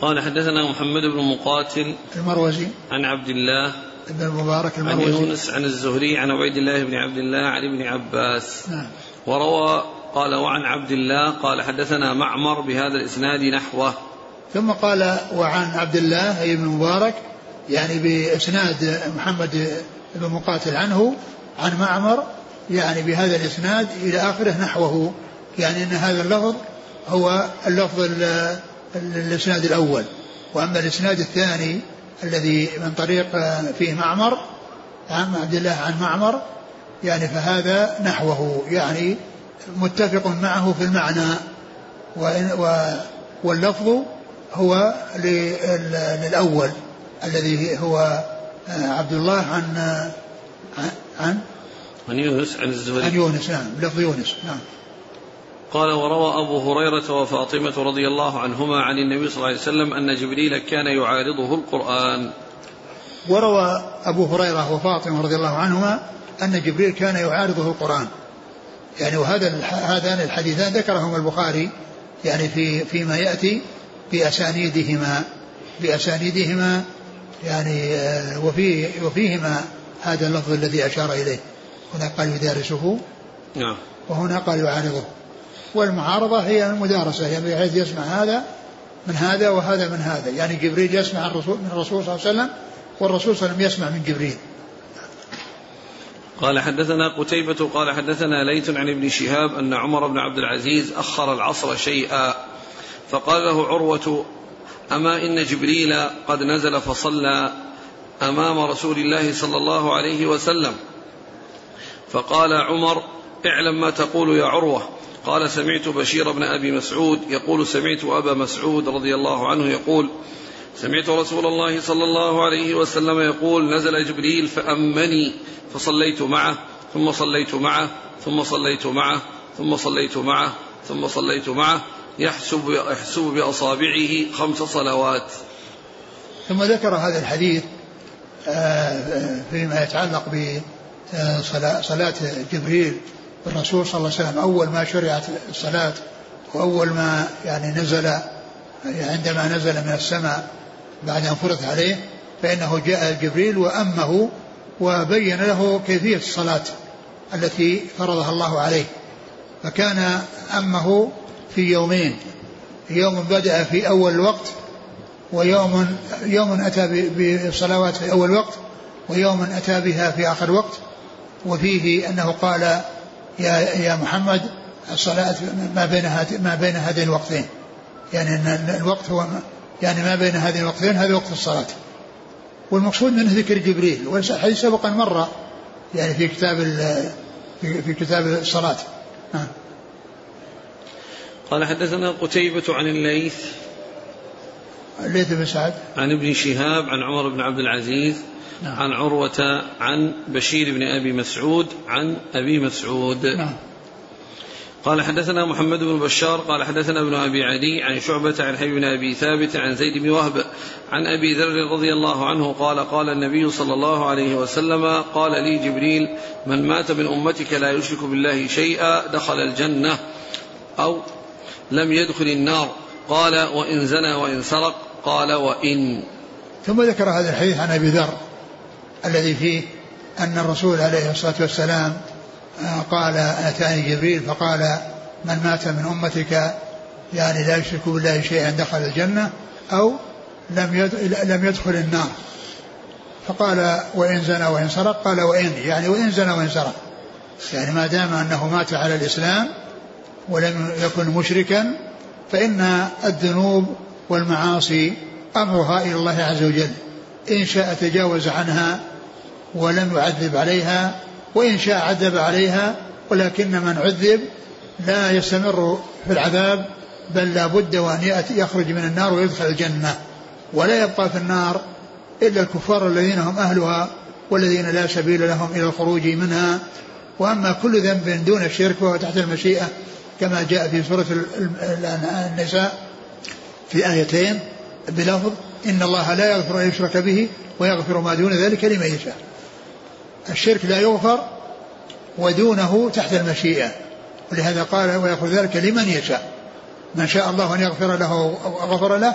قال حدثنا محمد بن مقاتل
المروزي.
عن عبد الله
بن المبارك
عن
المروزي.
يونس عن الزهري عن عبيد الله بن عبد الله عن ابن عباس.
نعم.
وروى قال وعن عبد الله قال حدثنا معمر بهذا الإسناد نحوه.
ثم قال وعن عبد الله أي بن مبارك يعني بإسناد محمد بن مقاتل عنه عن معمر يعني بهذا الإسناد إلى آخره نحوه. يعني أن هذا اللفظ هو اللفظ ال- ال- الإسناد الأول. وأما الإسناد الثاني الذي من طريق فيه معمر عن عبد الله عن معمر يعني فهذا نحوه. يعني متفق معه في المعنى وإن و واللفظ هو لل- للأول الذي هو عبد الله عن عن عن,
عن يونس عن
عن
الزهري
يونس نعم لفظ يونس نعم.
قال وروى أبو هريرة وفاطمة رضي الله عنهما عن النبي صلى الله عليه وسلم أن جبريل كان يعارضه القرآن.
وروى أبو هريرة وفاطمة رضي الله عنهما أن جبريل كان يعارضه القرآن. يعني وهذا هذان الحديثان ذكرهما البخاري يعني في فيما يأتي بأسانيدهما بأسانيدهما يعني آه، وفي وفيهما هذا اللفظ الذي أشار إليه. هنا قال يدارسه.
نعم.
وهنا قال يعارضه. والمعارضة هي المدارسة يعني بحيث يسمع هذا من هذا وهذا من هذا. يعني جبريل يسمع الرسول من الرسول صلى الله عليه وسلم والرسول صلى الله عليه وسلم يسمع من جبريل.
قال حدثنا قتيبة قال حدثنا ليث عن ابن شهاب أن عمر بن عبد العزيز أخر العصر شيئا فقال له عروة أما إن جبريل قد نزل فصلى أمام رسول الله صلى الله عليه وسلم؟ فقال عمر اعلم ما تقول يا عروة. قال سمعت بشير بن أبي مسعود يقول سمعت أبا مسعود رضي الله عنه يقول سمعت رسول الله صلى الله عليه وسلم يقول نزل جبريل فأمني فصليت معه ثم صليت معه ثم صليت معه ثم صليت معه ثم صليت معه يحسب يحسب بأصابعه خمس صلوات.
ثم ذكر هذا الحديث آه، فيما يتعلق بصلاة صلاة جبريل بالرسول صلى الله عليه وسلم. أول ما شرعت الصلاة وأول ما يعني نزل عندما نزل من السماء بعد أن فرض عليه فإنه جاء جبريل وأمه وبين له كيفية الصلاة التي فرضها الله عليه. فكان أمه في يومين يوم بدأ في أول الوقت ويوم يوم أتى بالصلوات في أول وقت ويوم أتى بها في آخر وقت. وفيه أنه قال يا يا محمد الصلاة ما بين ما بين هذين الوقتين. يعني أن الوقت هو يعني ما بين هذين الوقتين هذا وقت الصلاة. والمقصود منه ذكر جبريل والحديث سبق أن مر يعني في كتاب في كتاب الصلاة. نعم.
قال حدثنا قتيبة عن الليث.
الليث بن سعد.
عن ابن شهاب عن عمر بن عبد العزيز
نعم.
عن عروة عن بشير بن أبي مسعود عن أبي مسعود.
نعم.
قال حدثنا محمد بن بشار قال حدثنا ابن أبي عدي عن شعبة عن حبيب بن أبي ثابت عن زيد بن وهب عن أبي ذر رضي الله عنه قال قال النبي صلى الله عليه وسلم قال لي جبريل من مات من أمتك لا يشرك بالله شيئا دخل الجنة أو لم يدخل النار. قال وإن زنى وإن سرق. قال وإن.
ثم ذكر هذا الحديث عن أبي ذر الذي فيه أن الرسول عليه الصلاة والسلام قال أتاني جبريل فقال من مات من أمتك يعني لا يشرك بالله شيئا دخل الجنة أو لم لم يدخل النار. فقال وإن زنى وإن سرق قال وإن يعني وإن زنى وإن سرق. يعني ما دام أنه مات على الإسلام ولم يكن مشركا فإن الذنوب والمعاصي أمرها إلى الله عز وجل. إن شاء تجاوز عنها ولم يعذب عليها وإن شاء عذب عليها ولكن من عذب لا يستمر في العذاب بل لا بد وأن يأتي يخرج من النار ويدخل الجنة. ولا يبقى في النار إلا الكفار الذين هم أهلها والذين لا سبيل لهم إلى الخروج منها. وأما كل ذنب دون الشرك فهو تحت المشيئة كما جاء في سورة ال- ال- النساء في آيتين. بلفظ إن الله لا يغفر أن يشرك به ويغفر ما دون ذلك لمن يشاء. الشرك لا يغفر ودونه تحت المشيئة. ولهذا قال ويغفر ذلك لمن يشاء. من شاء الله أن يغفر له غفر له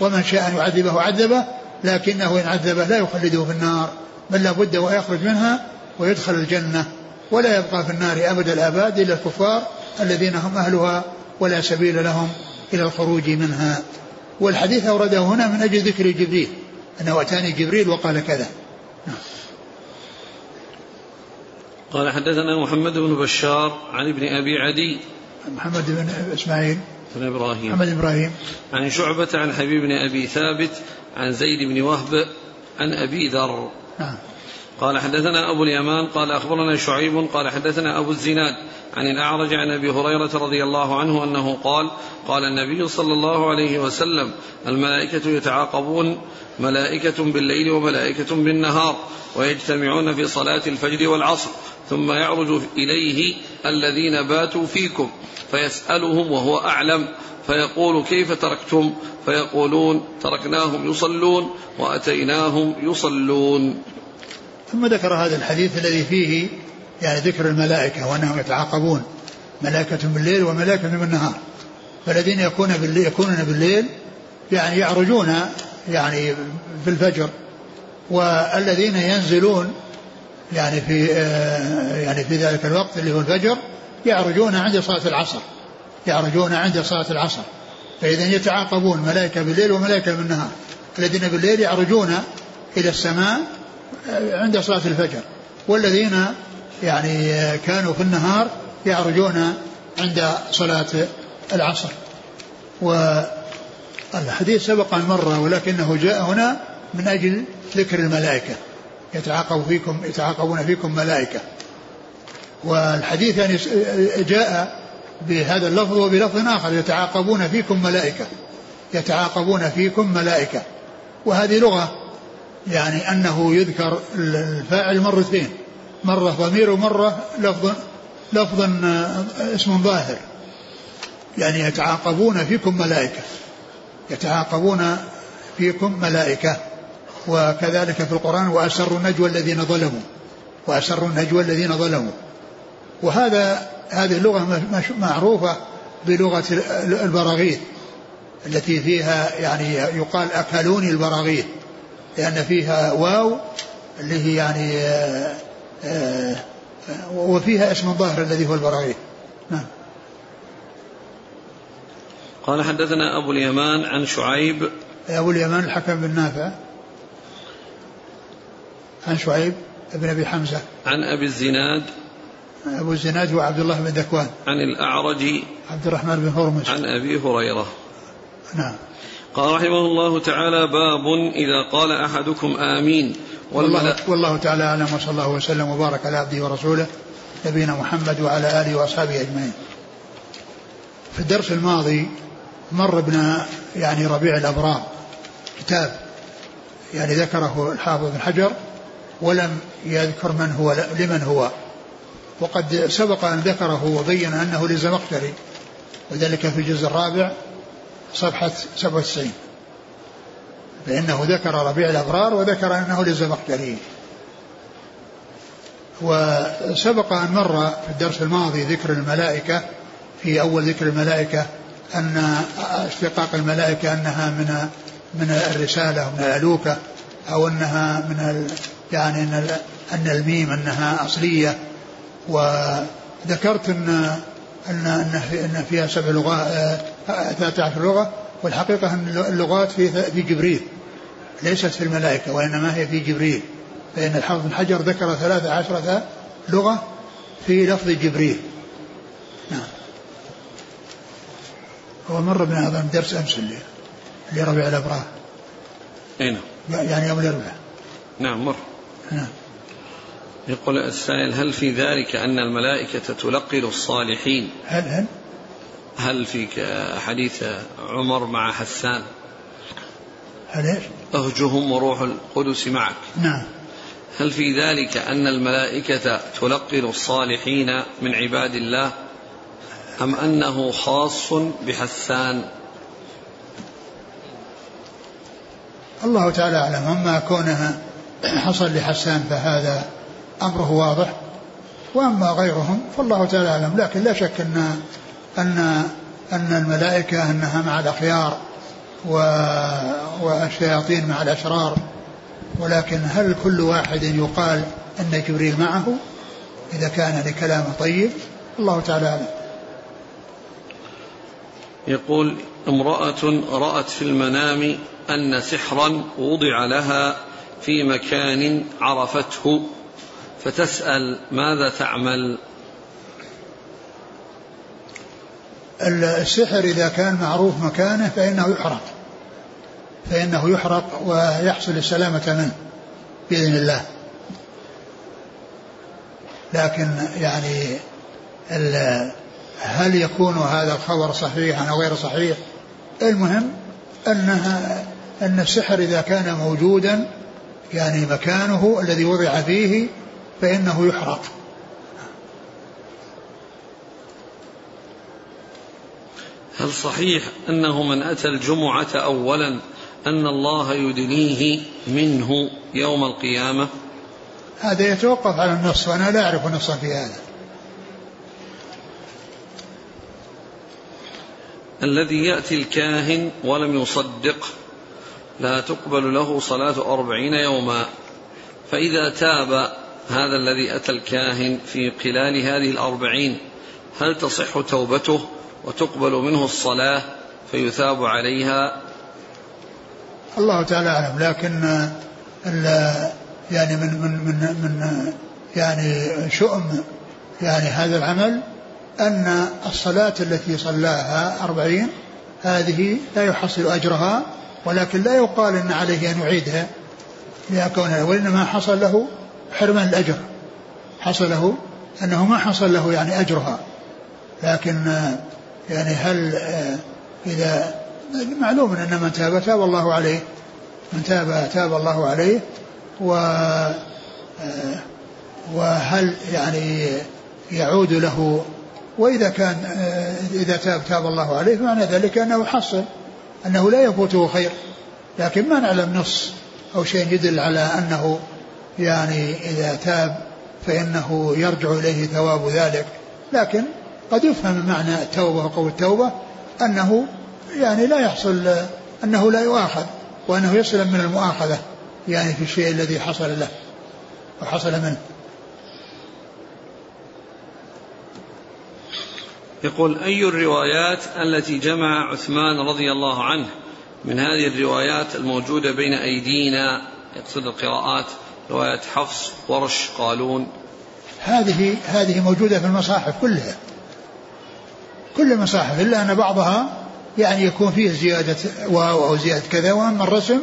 ومن شاء أن يعذبه عذبه لكنه إن عذبه لا يخلده في النار بل لابد ويخرج منها ويدخل الجنة. ولا يبقى في النار أبد الآباد إلا الكفار الذين هم أهلها ولا سبيل لهم إلى الخروج منها. والحديث أورده هنا من أجل ذكر جبريل أنه أتاني جبريل وقال كذا. نعم.
قال حدثنا محمد بن بشار عن ابن أبي عدي
محمد بن إسماعيل
بن إبراهيم.
محمد إبراهيم.
عن شعبة عن حبيب بن أبي ثابت عن زيد بن وهب عن أبي ذر.
نعم.
قال حدثنا أبو اليمان قال أخبرنا شعيب قال حدثنا أبو الزناد عن الأعرج عن أبي هريرة رضي الله عنه أنه قال قال النبي صلى الله عليه وسلم الملائكة يتعاقبون ملائكة بالليل وملائكة بالنهار ويجتمعون في صلاة الفجر والعصر ثم يعرج إليه الذين باتوا فيكم فيسألهم وهو أعلم فيقول كيف تركتم؟ فيقولون تركناهم يصلون وأتيناهم يصلون.
ثم ذكر هذا الحديث الذي فيه يعني ذكر الملائكة وأنهم يتعاقبون ملائكة بالليل وملائكة بالنهار. فالذين يكون بالليل يكونون بالليل يعني يعرجون يعني في الفجر والذين ينزلون يعني في آه، يعني في ذلك الوقت اللي هو الفجر يعرجون عند صلاة العصر يعرجون عند صلاة العصر. فإذا يتعاقبون ملائكة بالليل وملائكة بالنهار الذين بالليل يعرجون إلى السماء عند صلاة الفجر والذين يعني كانوا في النهار يعرجون عند صلاة العصر. والحديث سبق أن مر ولكنه جاء هنا من أجل ذكر الملائكة يتعاقب فيكم يتعاقبون فيكم ملائكة. والحديث يعني جاء بهذا اللفظ وبلفظ آخر يتعاقبون فيكم ملائكة يتعاقبون فيكم ملائكة. وهذه لغة يعني أنه يذكر الفاعل مرتين مرة ضمير ومرة لفظ لفظ آه، اسم ظاهر. يعني يتعاقبون فيكم ملائكة يتعاقبون فيكم ملائكة. وكذلك في القرآن وأسروا النجوى الذين ظلموا وأسروا النجوى الذين ظلموا. وهذا هذه اللغة معروفة بلغة البراغيث التي فيها يعني يقال أكلوني البراغيث. لأن فيها واو اللي هي يعني آه، آه، وفيها اسم الظاهر الذي هو البراغيث نعم.
قال حدثنا أبو اليمان عن شعيب.
أبو اليمان الحكم بن نافع. عن شعيب بن أبي حمزة.
عن أبي الزناد.
أبو الزناد هو عبد الله بن ذكوان
عن الأعرج.
عبد الرحمن بن هرمز.
عن أبي هريرة.
نعم.
قال رحمه الله تعالى باب إذا قال أحدكم آمين.
والله, والله تعالى أعلم وصلى الله وسلم وبارك على عبده ورسوله نبينا محمد وعلى آله وأصحابه أجمعين. في الدرس الماضي مر ابن يعني ربيع الأبرار كتاب يعني ذكره الحافظ بن حجر ولم يذكر من هو لمن هو. وقد سبق أن ذكره وبين أنه للزمخشري وذلك في الجزء الرابع صفحة 97 فإنه ذكر ربيع الأبرار وذكر أنه للزمخشري. وسبق أن مر في الدرس الماضي ذكر الملائكة في أول ذكر الملائكة أن اشتقاق الملائكة أنها من من الرسالة ومن الألوكة أو أنها من يعني أن أن الميم أنها أصلية. وذكرت أن أن أن فيها سبع لغات 13 لغة والحقيقة أن اللغات في في جبريل ليست في الملائكة وإنما هي في جبريل. فإن الحافظ بن حجر ذكر ثلاث عشرة لغة في لفظ جبريل. نعم. هو مر بنا هذا درس أمس اللي, اللي ربيع الأبرار.
أي نعم.
يعني يوم الأربعاء
نعم مر.
نعم.
يقول السائل هل في ذلك أن الملائكة تلقن الصالحين؟
هل هل؟
هل في حديث عمر مع حسان؟
هل إيش؟
أهجهم وروح القدس معك.
نعم.
هل في ذلك أن الملائكة تلقن الصالحين من عباد الله؟ أم أنه خاص بحسان؟
الله تعالى أعلم. أما كونها حصل لحسان فهذا أمره واضح. وأما غيرهم فالله تعالى أعلم. لكن لا شك أن أن أن الملائكة أنها مع الأخيار والشياطين مع الأشرار. ولكن هل كل واحد يقال أن جبريل معه؟ إذا كان لكلامه طيب الله تعالى أعلم.
يقول امرأة رأت في المنام أن سحرا وضع لها في مكان عرفته فتسأل ماذا تعمل؟
السحر إذا كان معروف مكانه فإنه يحرق. فإنه يحرق ويحصل السلامة منه بإذن الله. لكن يعني هل يكون هذا الخبر صحيحا أو غير صحيح؟ المهم أنها أن السحر إذا كان موجودا يعني مكانه الذي وضع فيه فإنه يحرق.
هل صحيح أنه من أتى الجمعة أولا أن الله يدنيه منه يوم القيامة؟
هذا يتوقف على النص وأنا لا أعرف نصا في هذا.
الذي يأتي الكاهن ولم يصدق لا تقبل له صلاة أربعين يوما فإذا تاب هذا الذي أتى الكاهن في خلال هذه الأربعين هل تصح توبته؟ وتقبل منه الصلاة فيثاب عليها.
الله تعالى أعلم. لكن يعني من من من من يعني شؤم يعني هذا العمل أن الصلاة التي صلاها أربعين هذه لا يحصل أجرها ولكن لا يقال أن عليه أن يعيدها. لكونها وإنما حصل له حرمان الأجر. حصل له أنه ما حصل له يعني أجرها. لكن يعني هل إذا معلوم أن من تاب تاب الله عليه من تاب تاب الله عليه و وهل يعني يعود له وإذا كان إذا تاب تاب الله عليه فمعنى ذلك أنه حصل أنه لا يفوته خير لكن ما نعلم نص أو شيء يدل على أنه يعني إذا تاب فإنه يرجع إليه ثواب ذلك لكن قد يفهم معنى التوبة وقول التوبة أنه يعني لا يحصل أنه لا يؤاخذ وأنه يسلم من المؤاخذة يعني في الشيء الذي حصل له وحصل منه.
يقول أي الروايات التي جمع عثمان رضي الله عنه من هذه الروايات الموجودة بين أيدينا؟ يقصد القراءات رواية حفص ورش قالون.
هذه هذه موجودة في المصاحف كلها. كل المصاحف إلا أن بعضها يعني يكون فيه زيادة واو أو زيادة كذا وأما الرسم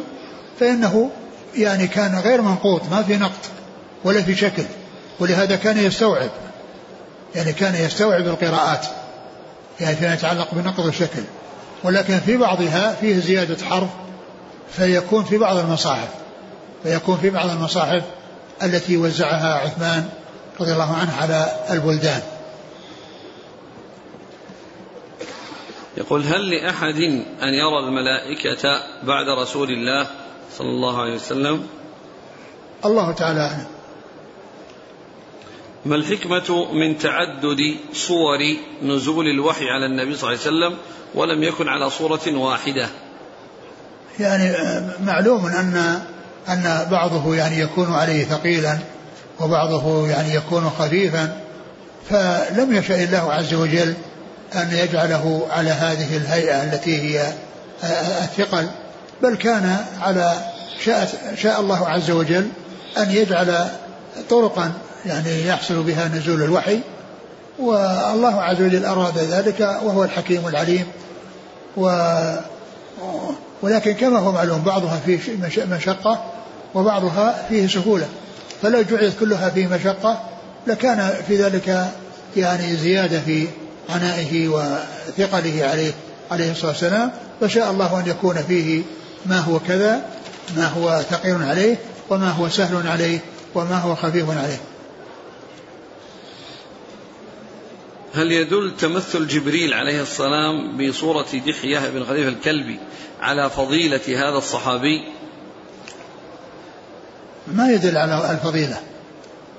فإنه يعني كان غير منقوط ما في نقط ولا في شكل ولهذا كان يستوعب يعني كان يستوعب القراءات يعني فيما يتعلق بنقض الشكل. ولكن في بعضها فيه زيادة حرف فيكون في بعض المصاحف فيكون في بعض المصاحف التي وزعها عثمان رضي الله عنه على البلدان.
يقول هل لأحد أن يرى الملائكة بعد رسول الله صلى الله عليه وسلم؟
الله تعالى أعلم.
ما الحكمة من تعدد صور نزول الوحي على النبي صلى الله عليه وسلم ولم يكن على صورة واحدة؟
يعني معلوم أن أن بعضه يعني يكون عليه ثقيلا وبعضه يعني يكون خفيفا فلم يشاء الله عز وجل أن يجعله على هذه الهيئة التي هي الثقل بل كان على شاء, شاء الله عز وجل أن يجعل طرقا يعني يحصل بها نزول الوحي. والله عز وجل أراد ذلك وهو الحكيم العليم. و ولكن كما هو معلوم بعضها فيه مشقة وبعضها فيه سهولة. فلو جعلت كلها فيه مشقة لكان في ذلك يعني زيادة في عنائه وثقله عليه عليه الصلاة والسلام فشاء الله أن يكون فيه ما هو كذا ما هو ثقيل عليه وما هو سهل عليه وما هو خفيف عليه.
هل يدل تمثل جبريل عليه السلام بصورة دحية بن خليفة الكلبي على فضيلة هذا الصحابي؟
ما يدل على الفضيلة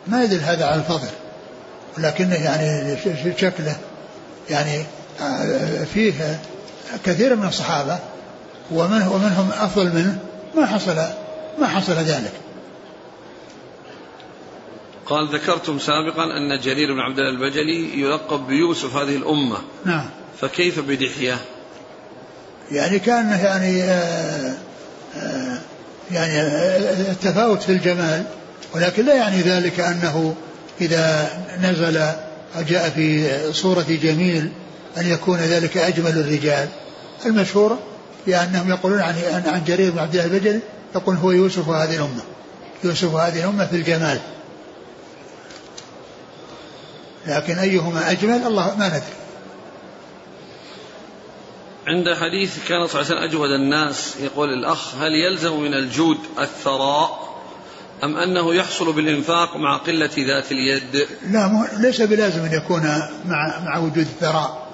ما يدل هذا على الفضل ولكنه يعني شكله يعني فيه كثير من الصحابة ومنه ومنهم أفضل منه ما حصل ما حصل ذلك.
قال ذكرتم سابقا أن جرير بن عبد الله البجلي يلقب بيوسف هذه الأمة.
نعم.
فكيف بدحية؟
يعني كان يعني آه آه يعني التفاوت في الجمال ولكن لا يعني ذلك أنه إذا نزل جاء في صورة جميل أن يكون ذلك أجمل الرجال. المشهور بأنهم يقولون عن عن جرير بن عبد الله البجلي يقول هو يوسف هذه الأمة. يوسف هذه الأمة في الجمال. لكن أيهما أجمل؟ الله ما ندري.
عند حديث كان صلى الله عليه وسلم أجود الناس يقول الأخ هل يلزم من الجود الثراء؟ أم أنه يحصل بالإنفاق مع قلة ذات اليد؟
لا ليس بلازم أن يكون مع, مع وجود الثراء.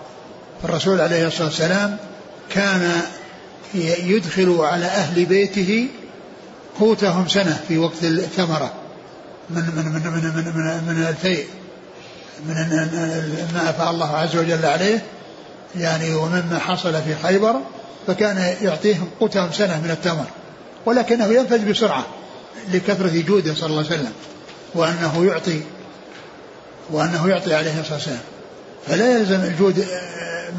الرسول عليه الصلاة والسلام كان يدخل على أهل بيته قوتهم سنة في وقت الثمرة من من من من من, من, من الفيء من ما أفاء الله عز وجل عليه يعني ومما حصل في خيبر فكان يعطيهم قوتهم سنة من التمر ولكنه ينفذ بسرعة. لكثرة جوده صلى الله عليه وسلم وأنه يعطي وأنه يعطي عليه الصلاة والسلام. فلا يلزم الجود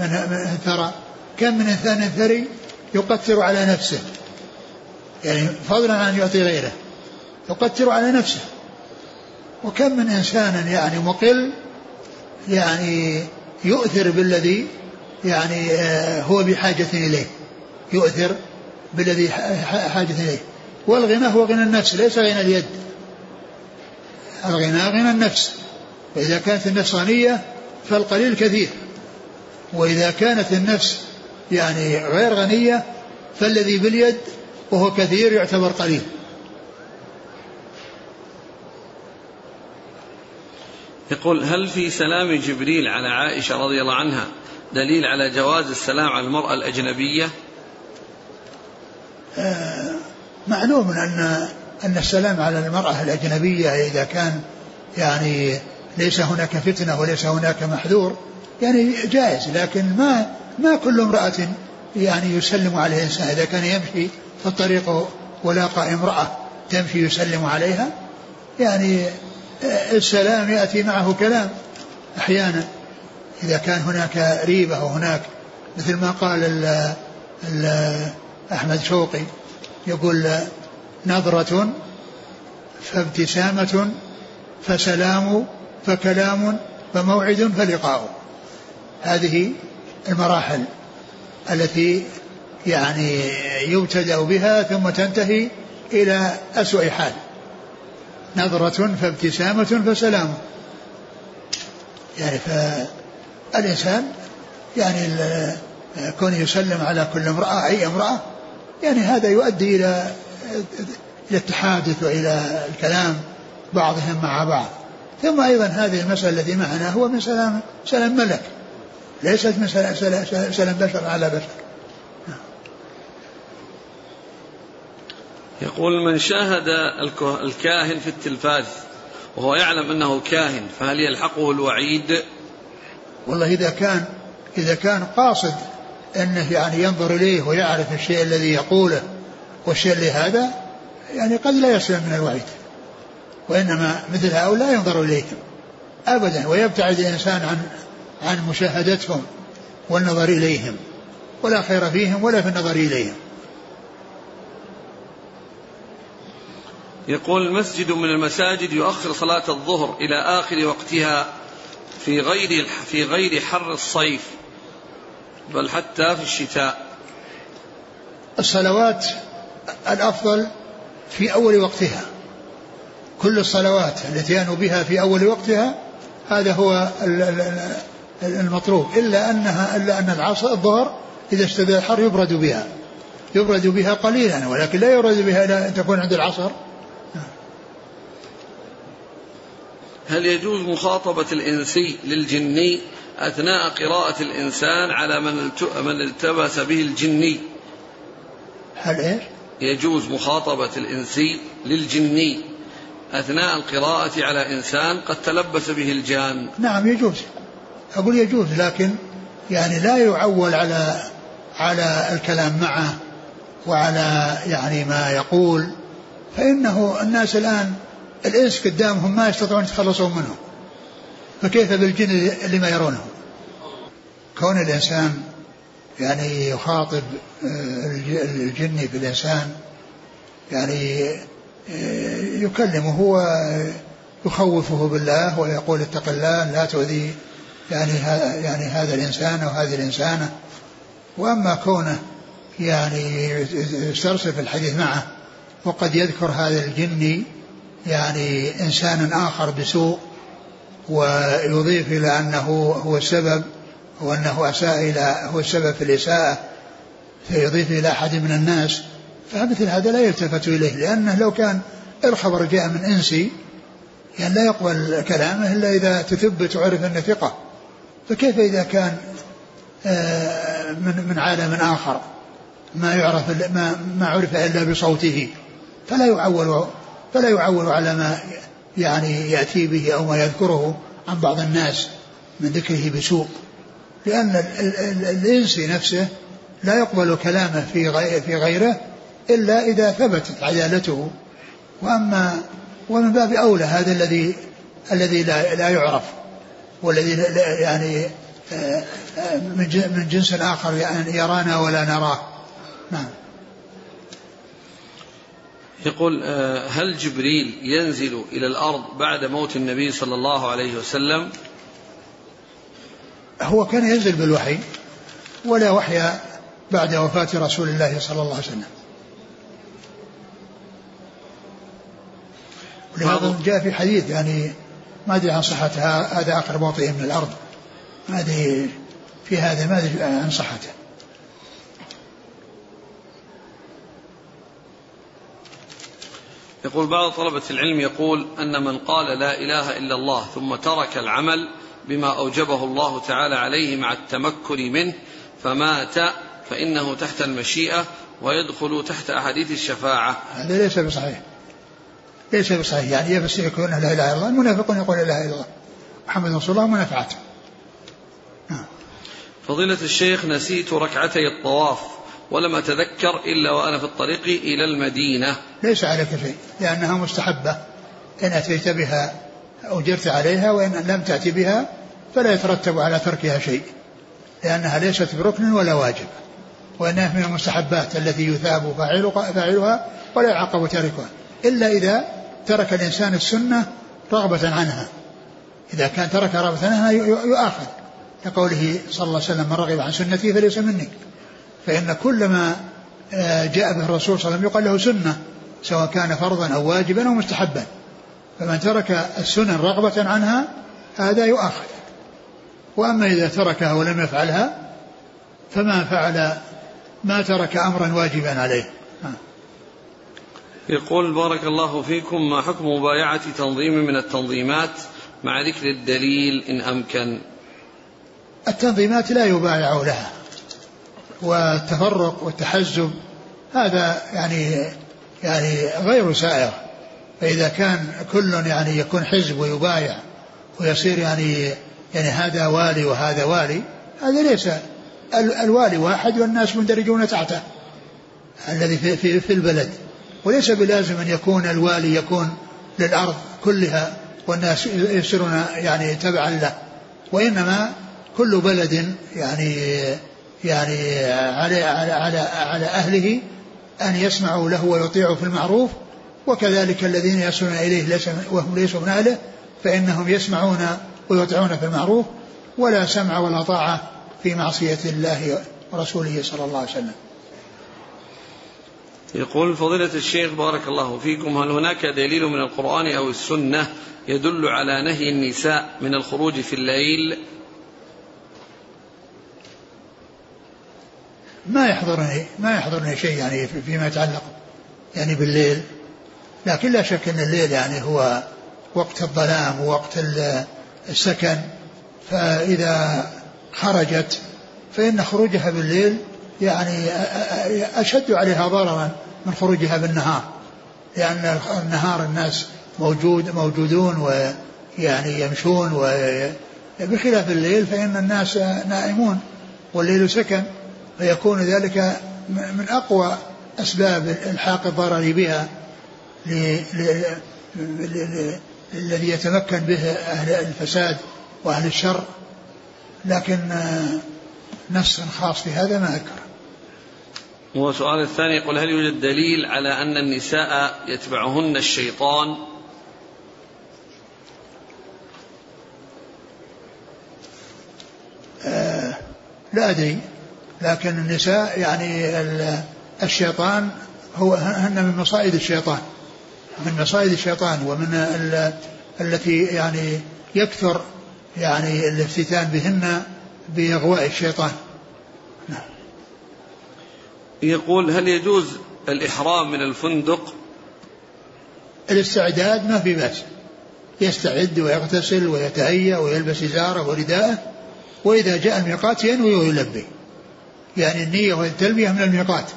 من الثرى كم من إنسان ثري يقتر على نفسه؟ يعني فضلا عن أن يعطي غيره يقتر على نفسه. وكم من إنسان يعني مقل يعني يؤثر بالذي يعني آه، هو بحاجة إليه يؤثر بالذي حاجة إليه. والغنى هو غنى النفس ليس غنى اليد. الغنى غنى النفس. وإذا كانت النفس غنية فالقليل كثير. وإذا كانت النفس يعني غير غنية فالذي باليد وهو كثير يعتبر قليل.
يقول هل في سلام جبريل على عائشة رضي الله عنها دليل على جواز السلام على المرأة الأجنبية؟
آه معلوم أن أن السلام على المرأة الأجنبية إذا كان يعني ليس هناك فتنة وليس هناك محذور يعني جائز لكن ما ما كل امرأة يعني يسلم عليها إنسان. إذا كان يمشي في الطريق ولاقى امرأة تمشي يسلم عليها يعني السلام يأتي معه كلام أحيانا. إذا كان هناك ريبة وهناك مثل ما قال ال ال أحمد شوقي يقول نظرة فابتسامة فسلام فكلام فموعد فلقاء. هذه المراحل التي يعني يبتدأ بها ثم تنتهي إلى أسوأ حال. نظرة فابتسامة فسلام. يعني فالإنسان يعني كون يسلم على كل امرأة أي امرأة يعني هذا يؤدي إلى إلى التحادث وإلى الكلام بعضهم مع بعض. ثم أيضا هذه المسألة التي معنا هو من سلام سلام ملك. ليست من سلام, سلام, سلام بشر على بشر.
يقول من شاهد الكاهن في التلفاز وهو يعلم أنه كاهن فهل يلحقه الوعيد؟
والله إذا كان إذا كان قاصد أنه يعني ينظر إليه ويعرف الشيء الذي يقوله والشيء اللي هذا يعني قد لا يسلم من الوعيد وإنما مثل هؤلاء ينظر إليهم ابدا ويبتعد الإنسان عن عن مشاهدتهم والنظر إليهم ولا خير فيهم ولا في النظر إليهم.
يقول المسجد من المساجد يؤخر صلاة الظهر إلى آخر وقتها في غير في غير حر الصيف. بل حتى في الشتاء.
الصلوات الأفضل في أول وقتها. كل الصلوات التي ينو بها في أول وقتها هذا هو المطلوب. إلا أنها إلا أن العصر الظهر إذا اشتد الحر يبرد بها. يبرد بها قليلا ولكن لا يبرد بها إلى أن تكون عند العصر.
هل يجوز مخاطبة الإنسي للجني أثناء قراءة الإنسان على من من التبس به الجني؟
هل إيش؟
يجوز مخاطبة الإنسي للجني أثناء القراءة على إنسان قد تلبس به الجان.
نعم يجوز. أقول يجوز لكن يعني لا يعول على على الكلام معه وعلى يعني ما يقول. فإنه الناس الآن الإنس قدامهم ما يستطيعون يتخلصون منه. فكيف بالجن اللي ما يرونه؟ كون الإنسان يعني يخاطب آه، الجن بالإنسان يعني آه، يكلمه ويخوفه بالله ويقول اتق الله لا تؤذي يعني يعني هذا الإنسان أو هذه الإنسانة. وأما كونه يعني يسترسل في الحديث معه وقد يذكر هذا الجني يعني إنسانا آخر بسوء ويضيف إلى أنه هو السبب وأنه أساء إلى هو السبب في الإساءة فيضيف إلى أحد من الناس. فمثل هذا لا يلتفت إليه لأنه لو كان الخبر جاء من إنسي يعني لا يقبل كلامه إلا إذا تثبت وعرف أنه ثقة. فكيف إذا كان آه، من من عالم آخر ما يعرف ما ما عرف إلا بصوته؟ فلا يعول فلا يعول على ما يعني يأتي به أو ما يذكره عن بعض الناس من ذكره بسوء. لأن الإنسي نفسه لا يقبل كلامه في في غيره إلا إذا ثبتت عدالته. وأما ومن باب أولى هذا الذي الذي لا, لا يعرف والذي يعني آه، آه، من جنس آخر يعني يرانا ولا نراه. نعم.
يقول آه، هل جبريل ينزل إلى الأرض بعد موت النبي صلى الله عليه وسلم؟
هو كان ينزل بالوحي ولا وحي بعد وفاة رسول الله صلى الله عليه وسلم. ولهذا جاء في حديث يعني ما أدري عن صحتها هذا اخر موطئ من الأرض. ما أدري في هذا ما أدري عن صحته.
يقول بعض طلبة العلم يقول أن من قال لا إله إلا الله ثم ترك العمل بما أوجبه الله تعالى عليه مع التمكن منه فمات فإنه تحت المشيئة ويدخل تحت أحاديث الشفاعة.
هذا ليس بصحيح. ليس بصحيح. يعني يفسر يقول لا إله إلا الله المنافقون يقول لا إله إلا الله. محمد رسول الله منافعته.
فضيلة الشيخ نسيت ركعتي الطواف. ولم أتذكر إلا وأنا في الطريق إلى المدينة.
ليس عليك شيء لأنها مستحبة. إن أتيت بها أجرت عليها وإن لم تأتي بها فلا يترتب على تركها شيء لأنها ليست بركن ولا واجب. وإنها من المستحبات التي يثاب فاعلها ولا يعاقب تاركها إلا إذا ترك الإنسان السنة رغبة عنها. إذا كان ترك رغبة عنها يؤاخذ. كقوله صلى الله عليه وسلم من رغب عن سنتي فليس مني. فإن كل ما آه، جاء به الرسول صلى الله عليه وسلم يقال له سنة سواء كان فرضا أو واجبا أو مستحبا. فمن ترك السنن رغبة عنها هذا يؤاخذ. وأما إذا تركها ولم يفعلها فما فعل ما ترك أمرا واجبا عليه.
يقول بارك الله فيكم ما حكم مبايعة تنظيم من التنظيمات مع ذكر الدليل إن أمكن؟
التنظيمات لا يبايع لها. والتفرق والتحزب هذا يعني يعني غير سائغ فإذا كان كل يعني يكون حزب ويبايع ويصير يعني يعني هذا والي وهذا والي هذا ليس الوالي واحد والناس مندرجون تحته الذي في, في, في البلد. وليس بلازم أن يكون الوالي يكون للأرض كلها والناس يصيرون يعني تبعا له. وإنما كل بلد يعني يعني على على على, على أهله أن يسمعوا له ويطيعوا في المعروف وكذلك الذين يصلون إليه ليس وهم ليسوا من أهله فإنهم يسمعون ويطيعون في المعروف ولا سمع ولا طاعة في معصية الله ورسوله صلى الله عليه وسلم.
يقول فضيلة الشيخ بارك الله فيكم هل هناك دليل من القرآن أو السنة يدل على نهي النساء من الخروج في الليل
ما يحضرني ما يحضرني شيء يعني فيما يتعلق يعني بالليل. لكن لا شك إن الليل يعني هو وقت الظلام ووقت السكن. فإذا خرجت فإن خروجها بالليل يعني أشد عليها ضررا من خروجها بالنهار. لأن النهار الناس موجود موجودون ويعني يمشون و بخلاف الليل فإن الناس نائمون والليل سكن. فيكون ذلك من أقوى أسباب إلحاق الضرر بها الذي يتمكن به أهل الفساد وأهل الشر. لكن نص خاص في هذا ما ذكر.
وسؤال الثاني يقول هل يوجد دليل على أن النساء يتبعهن الشيطان؟
آه لا أدري. لكن النساء يعني الشيطان هو هن من مصائد الشيطان. من مصائد الشيطان ومن التي يعني يكثر يعني الافتتان بهن بإغواء الشيطان. نعم.
يقول هل يجوز الإحرام من الفندق؟
الاستعداد ما في بأس. يستعد ويغتسل ويتهيأ ويلبس إزارة ورداءه وإذا جاء الميقات ينوي ويلبي. يعني النية والتلبية من الميقات.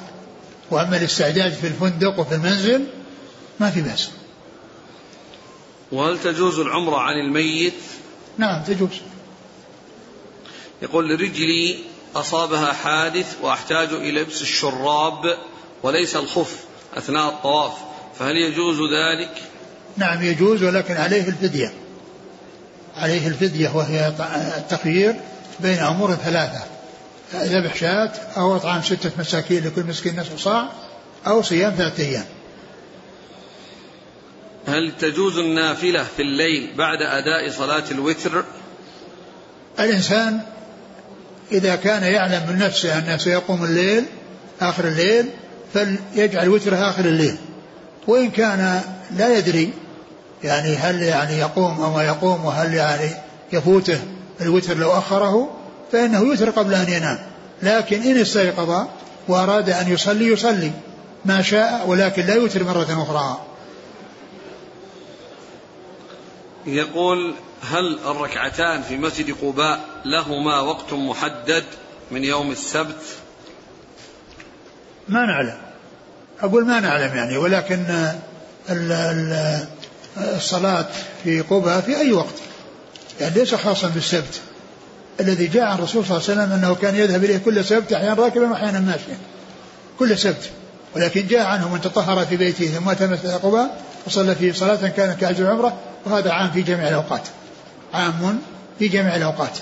وأما الاستعداد في الفندق وفي المنزل ما في بأس.
وهل تجوز العمرة عن الميت؟
نعم تجوز.
يقول رجلي أصابها حادث وأحتاج إلى لبس الشراب وليس الخف أثناء الطواف فهل يجوز ذلك؟
نعم يجوز ولكن عليه الفدية. عليه الفدية وهي التخيير بين أمور ثلاثة. ذبح شاة أو إطعام ستة مساكين لكل مسكين نصف صاع أو صيام ثلاثة أيام.
هل تجوز النافلة في الليل بعد أداء صلاة الوتر؟
الإنسان إذا كان يعلم من نفسه أنه سيقوم الليل آخر الليل فليجعل وتره آخر الليل. وإن كان لا يدري يعني هل يعني يقوم أو ما يقوم وهل يعني يفوته الوتر لو أخره فإنه يوتر قبل أن ينام. لكن إن استيقظ وأراد أن يصلي يصلي ما شاء ولكن لا يوتر مرة أخرى.
يقول هل الركعتان في مسجد قباء لهما وقت محدد من يوم السبت؟
ما نعلم. أقول ما نعلم يعني ولكن الصلاة في قباء في أي وقت. يعني ليس خاصا بالسبت. الذي جاء عن الرسول صلى الله عليه وسلم أنه كان يذهب إليه كل سبت أحيانا راكبا وأحيانا ماشيا. كل سبت. ولكن جاء عنه من تطهر في بيته ثم أتى مسجد قباء وصلى فيه صلاة كانت كأجر العمرة وهذا عام في جميع الأوقات. عام في جميع الأوقات.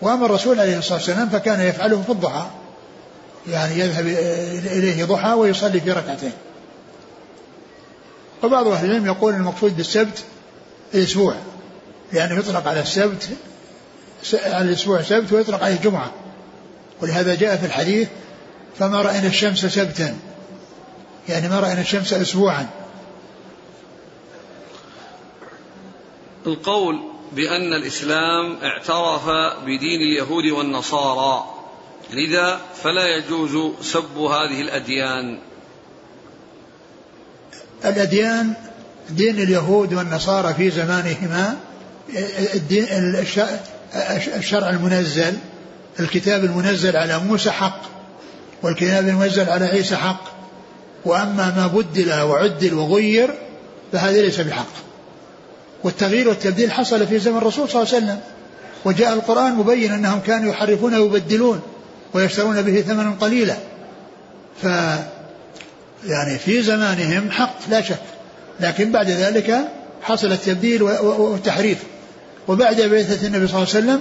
وأما الرسول عليه الصلاة والسلام فكان يفعله في الضحى. يعني يذهب إليه ضحى ويصلي في ركعتين. وبعض أهل العلم يقول المقصود بالسبت الأسبوع. لأنه يطلق على السبت على الأسبوع سبت ويطلق عليه جمعة ولهذا جاء في الحديث فما رأينا الشمس سبتا. يعني ما رأينا الشمس أسبوعا.
القول بأن الإسلام اعترف بدين اليهود والنصارى. لذا فلا يجوز سب هذه الأديان.
الأديان دين اليهود والنصارى في زمانهما الدين الشرع المنزل الكتاب المنزل على موسى حق والكتاب المنزل على عيسى حق. وأما ما بدل وعدل وغير فهذا ليس بحق. والتغيير والتبديل حصل في زمن الرسول صلى الله عليه وسلم. وجاء القرآن مبين أنهم كانوا يحرفون ويبدلون ويشترون به ثمنا قليلا. ف يعني في زمانهم حق لا شك. لكن بعد ذلك حصل التبديل والتحريف. وبعد بعثة النبي صلى الله عليه وسلم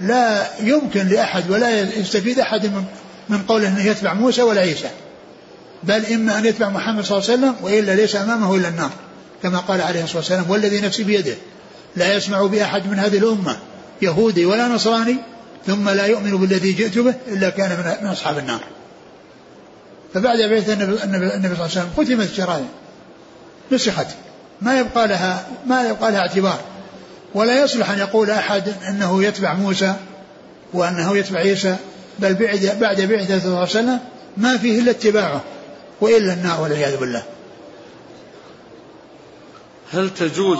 لا يمكن لأحد ولا يستفيد أحد من من قوله أنه يتبع موسى ولا عيسى. بل إما أن يتبع محمد صلى الله عليه وسلم وإلا ليس أمامه إلا النار كما قال عليه الصلاة والسلام والذي نفسي بيده لا يسمع بأحد من هذه الأمة يهودي ولا نصراني ثم لا يؤمن بالذي جئت به إلا كان من أصحاب النار. فبعد النبي, النبي صلى الله عليه وسلم ختمت الشرائع نسخت ما يبقى لها ما يبقى لها اعتبار. ولا يصلح أن يقول أحد أنه يتبع موسى وأنه يتبع عيسى بل بعد بعد بعثة وسلم ما فيه إلا اتباعه وإلا النار والعياذ بالله.
هل تجوز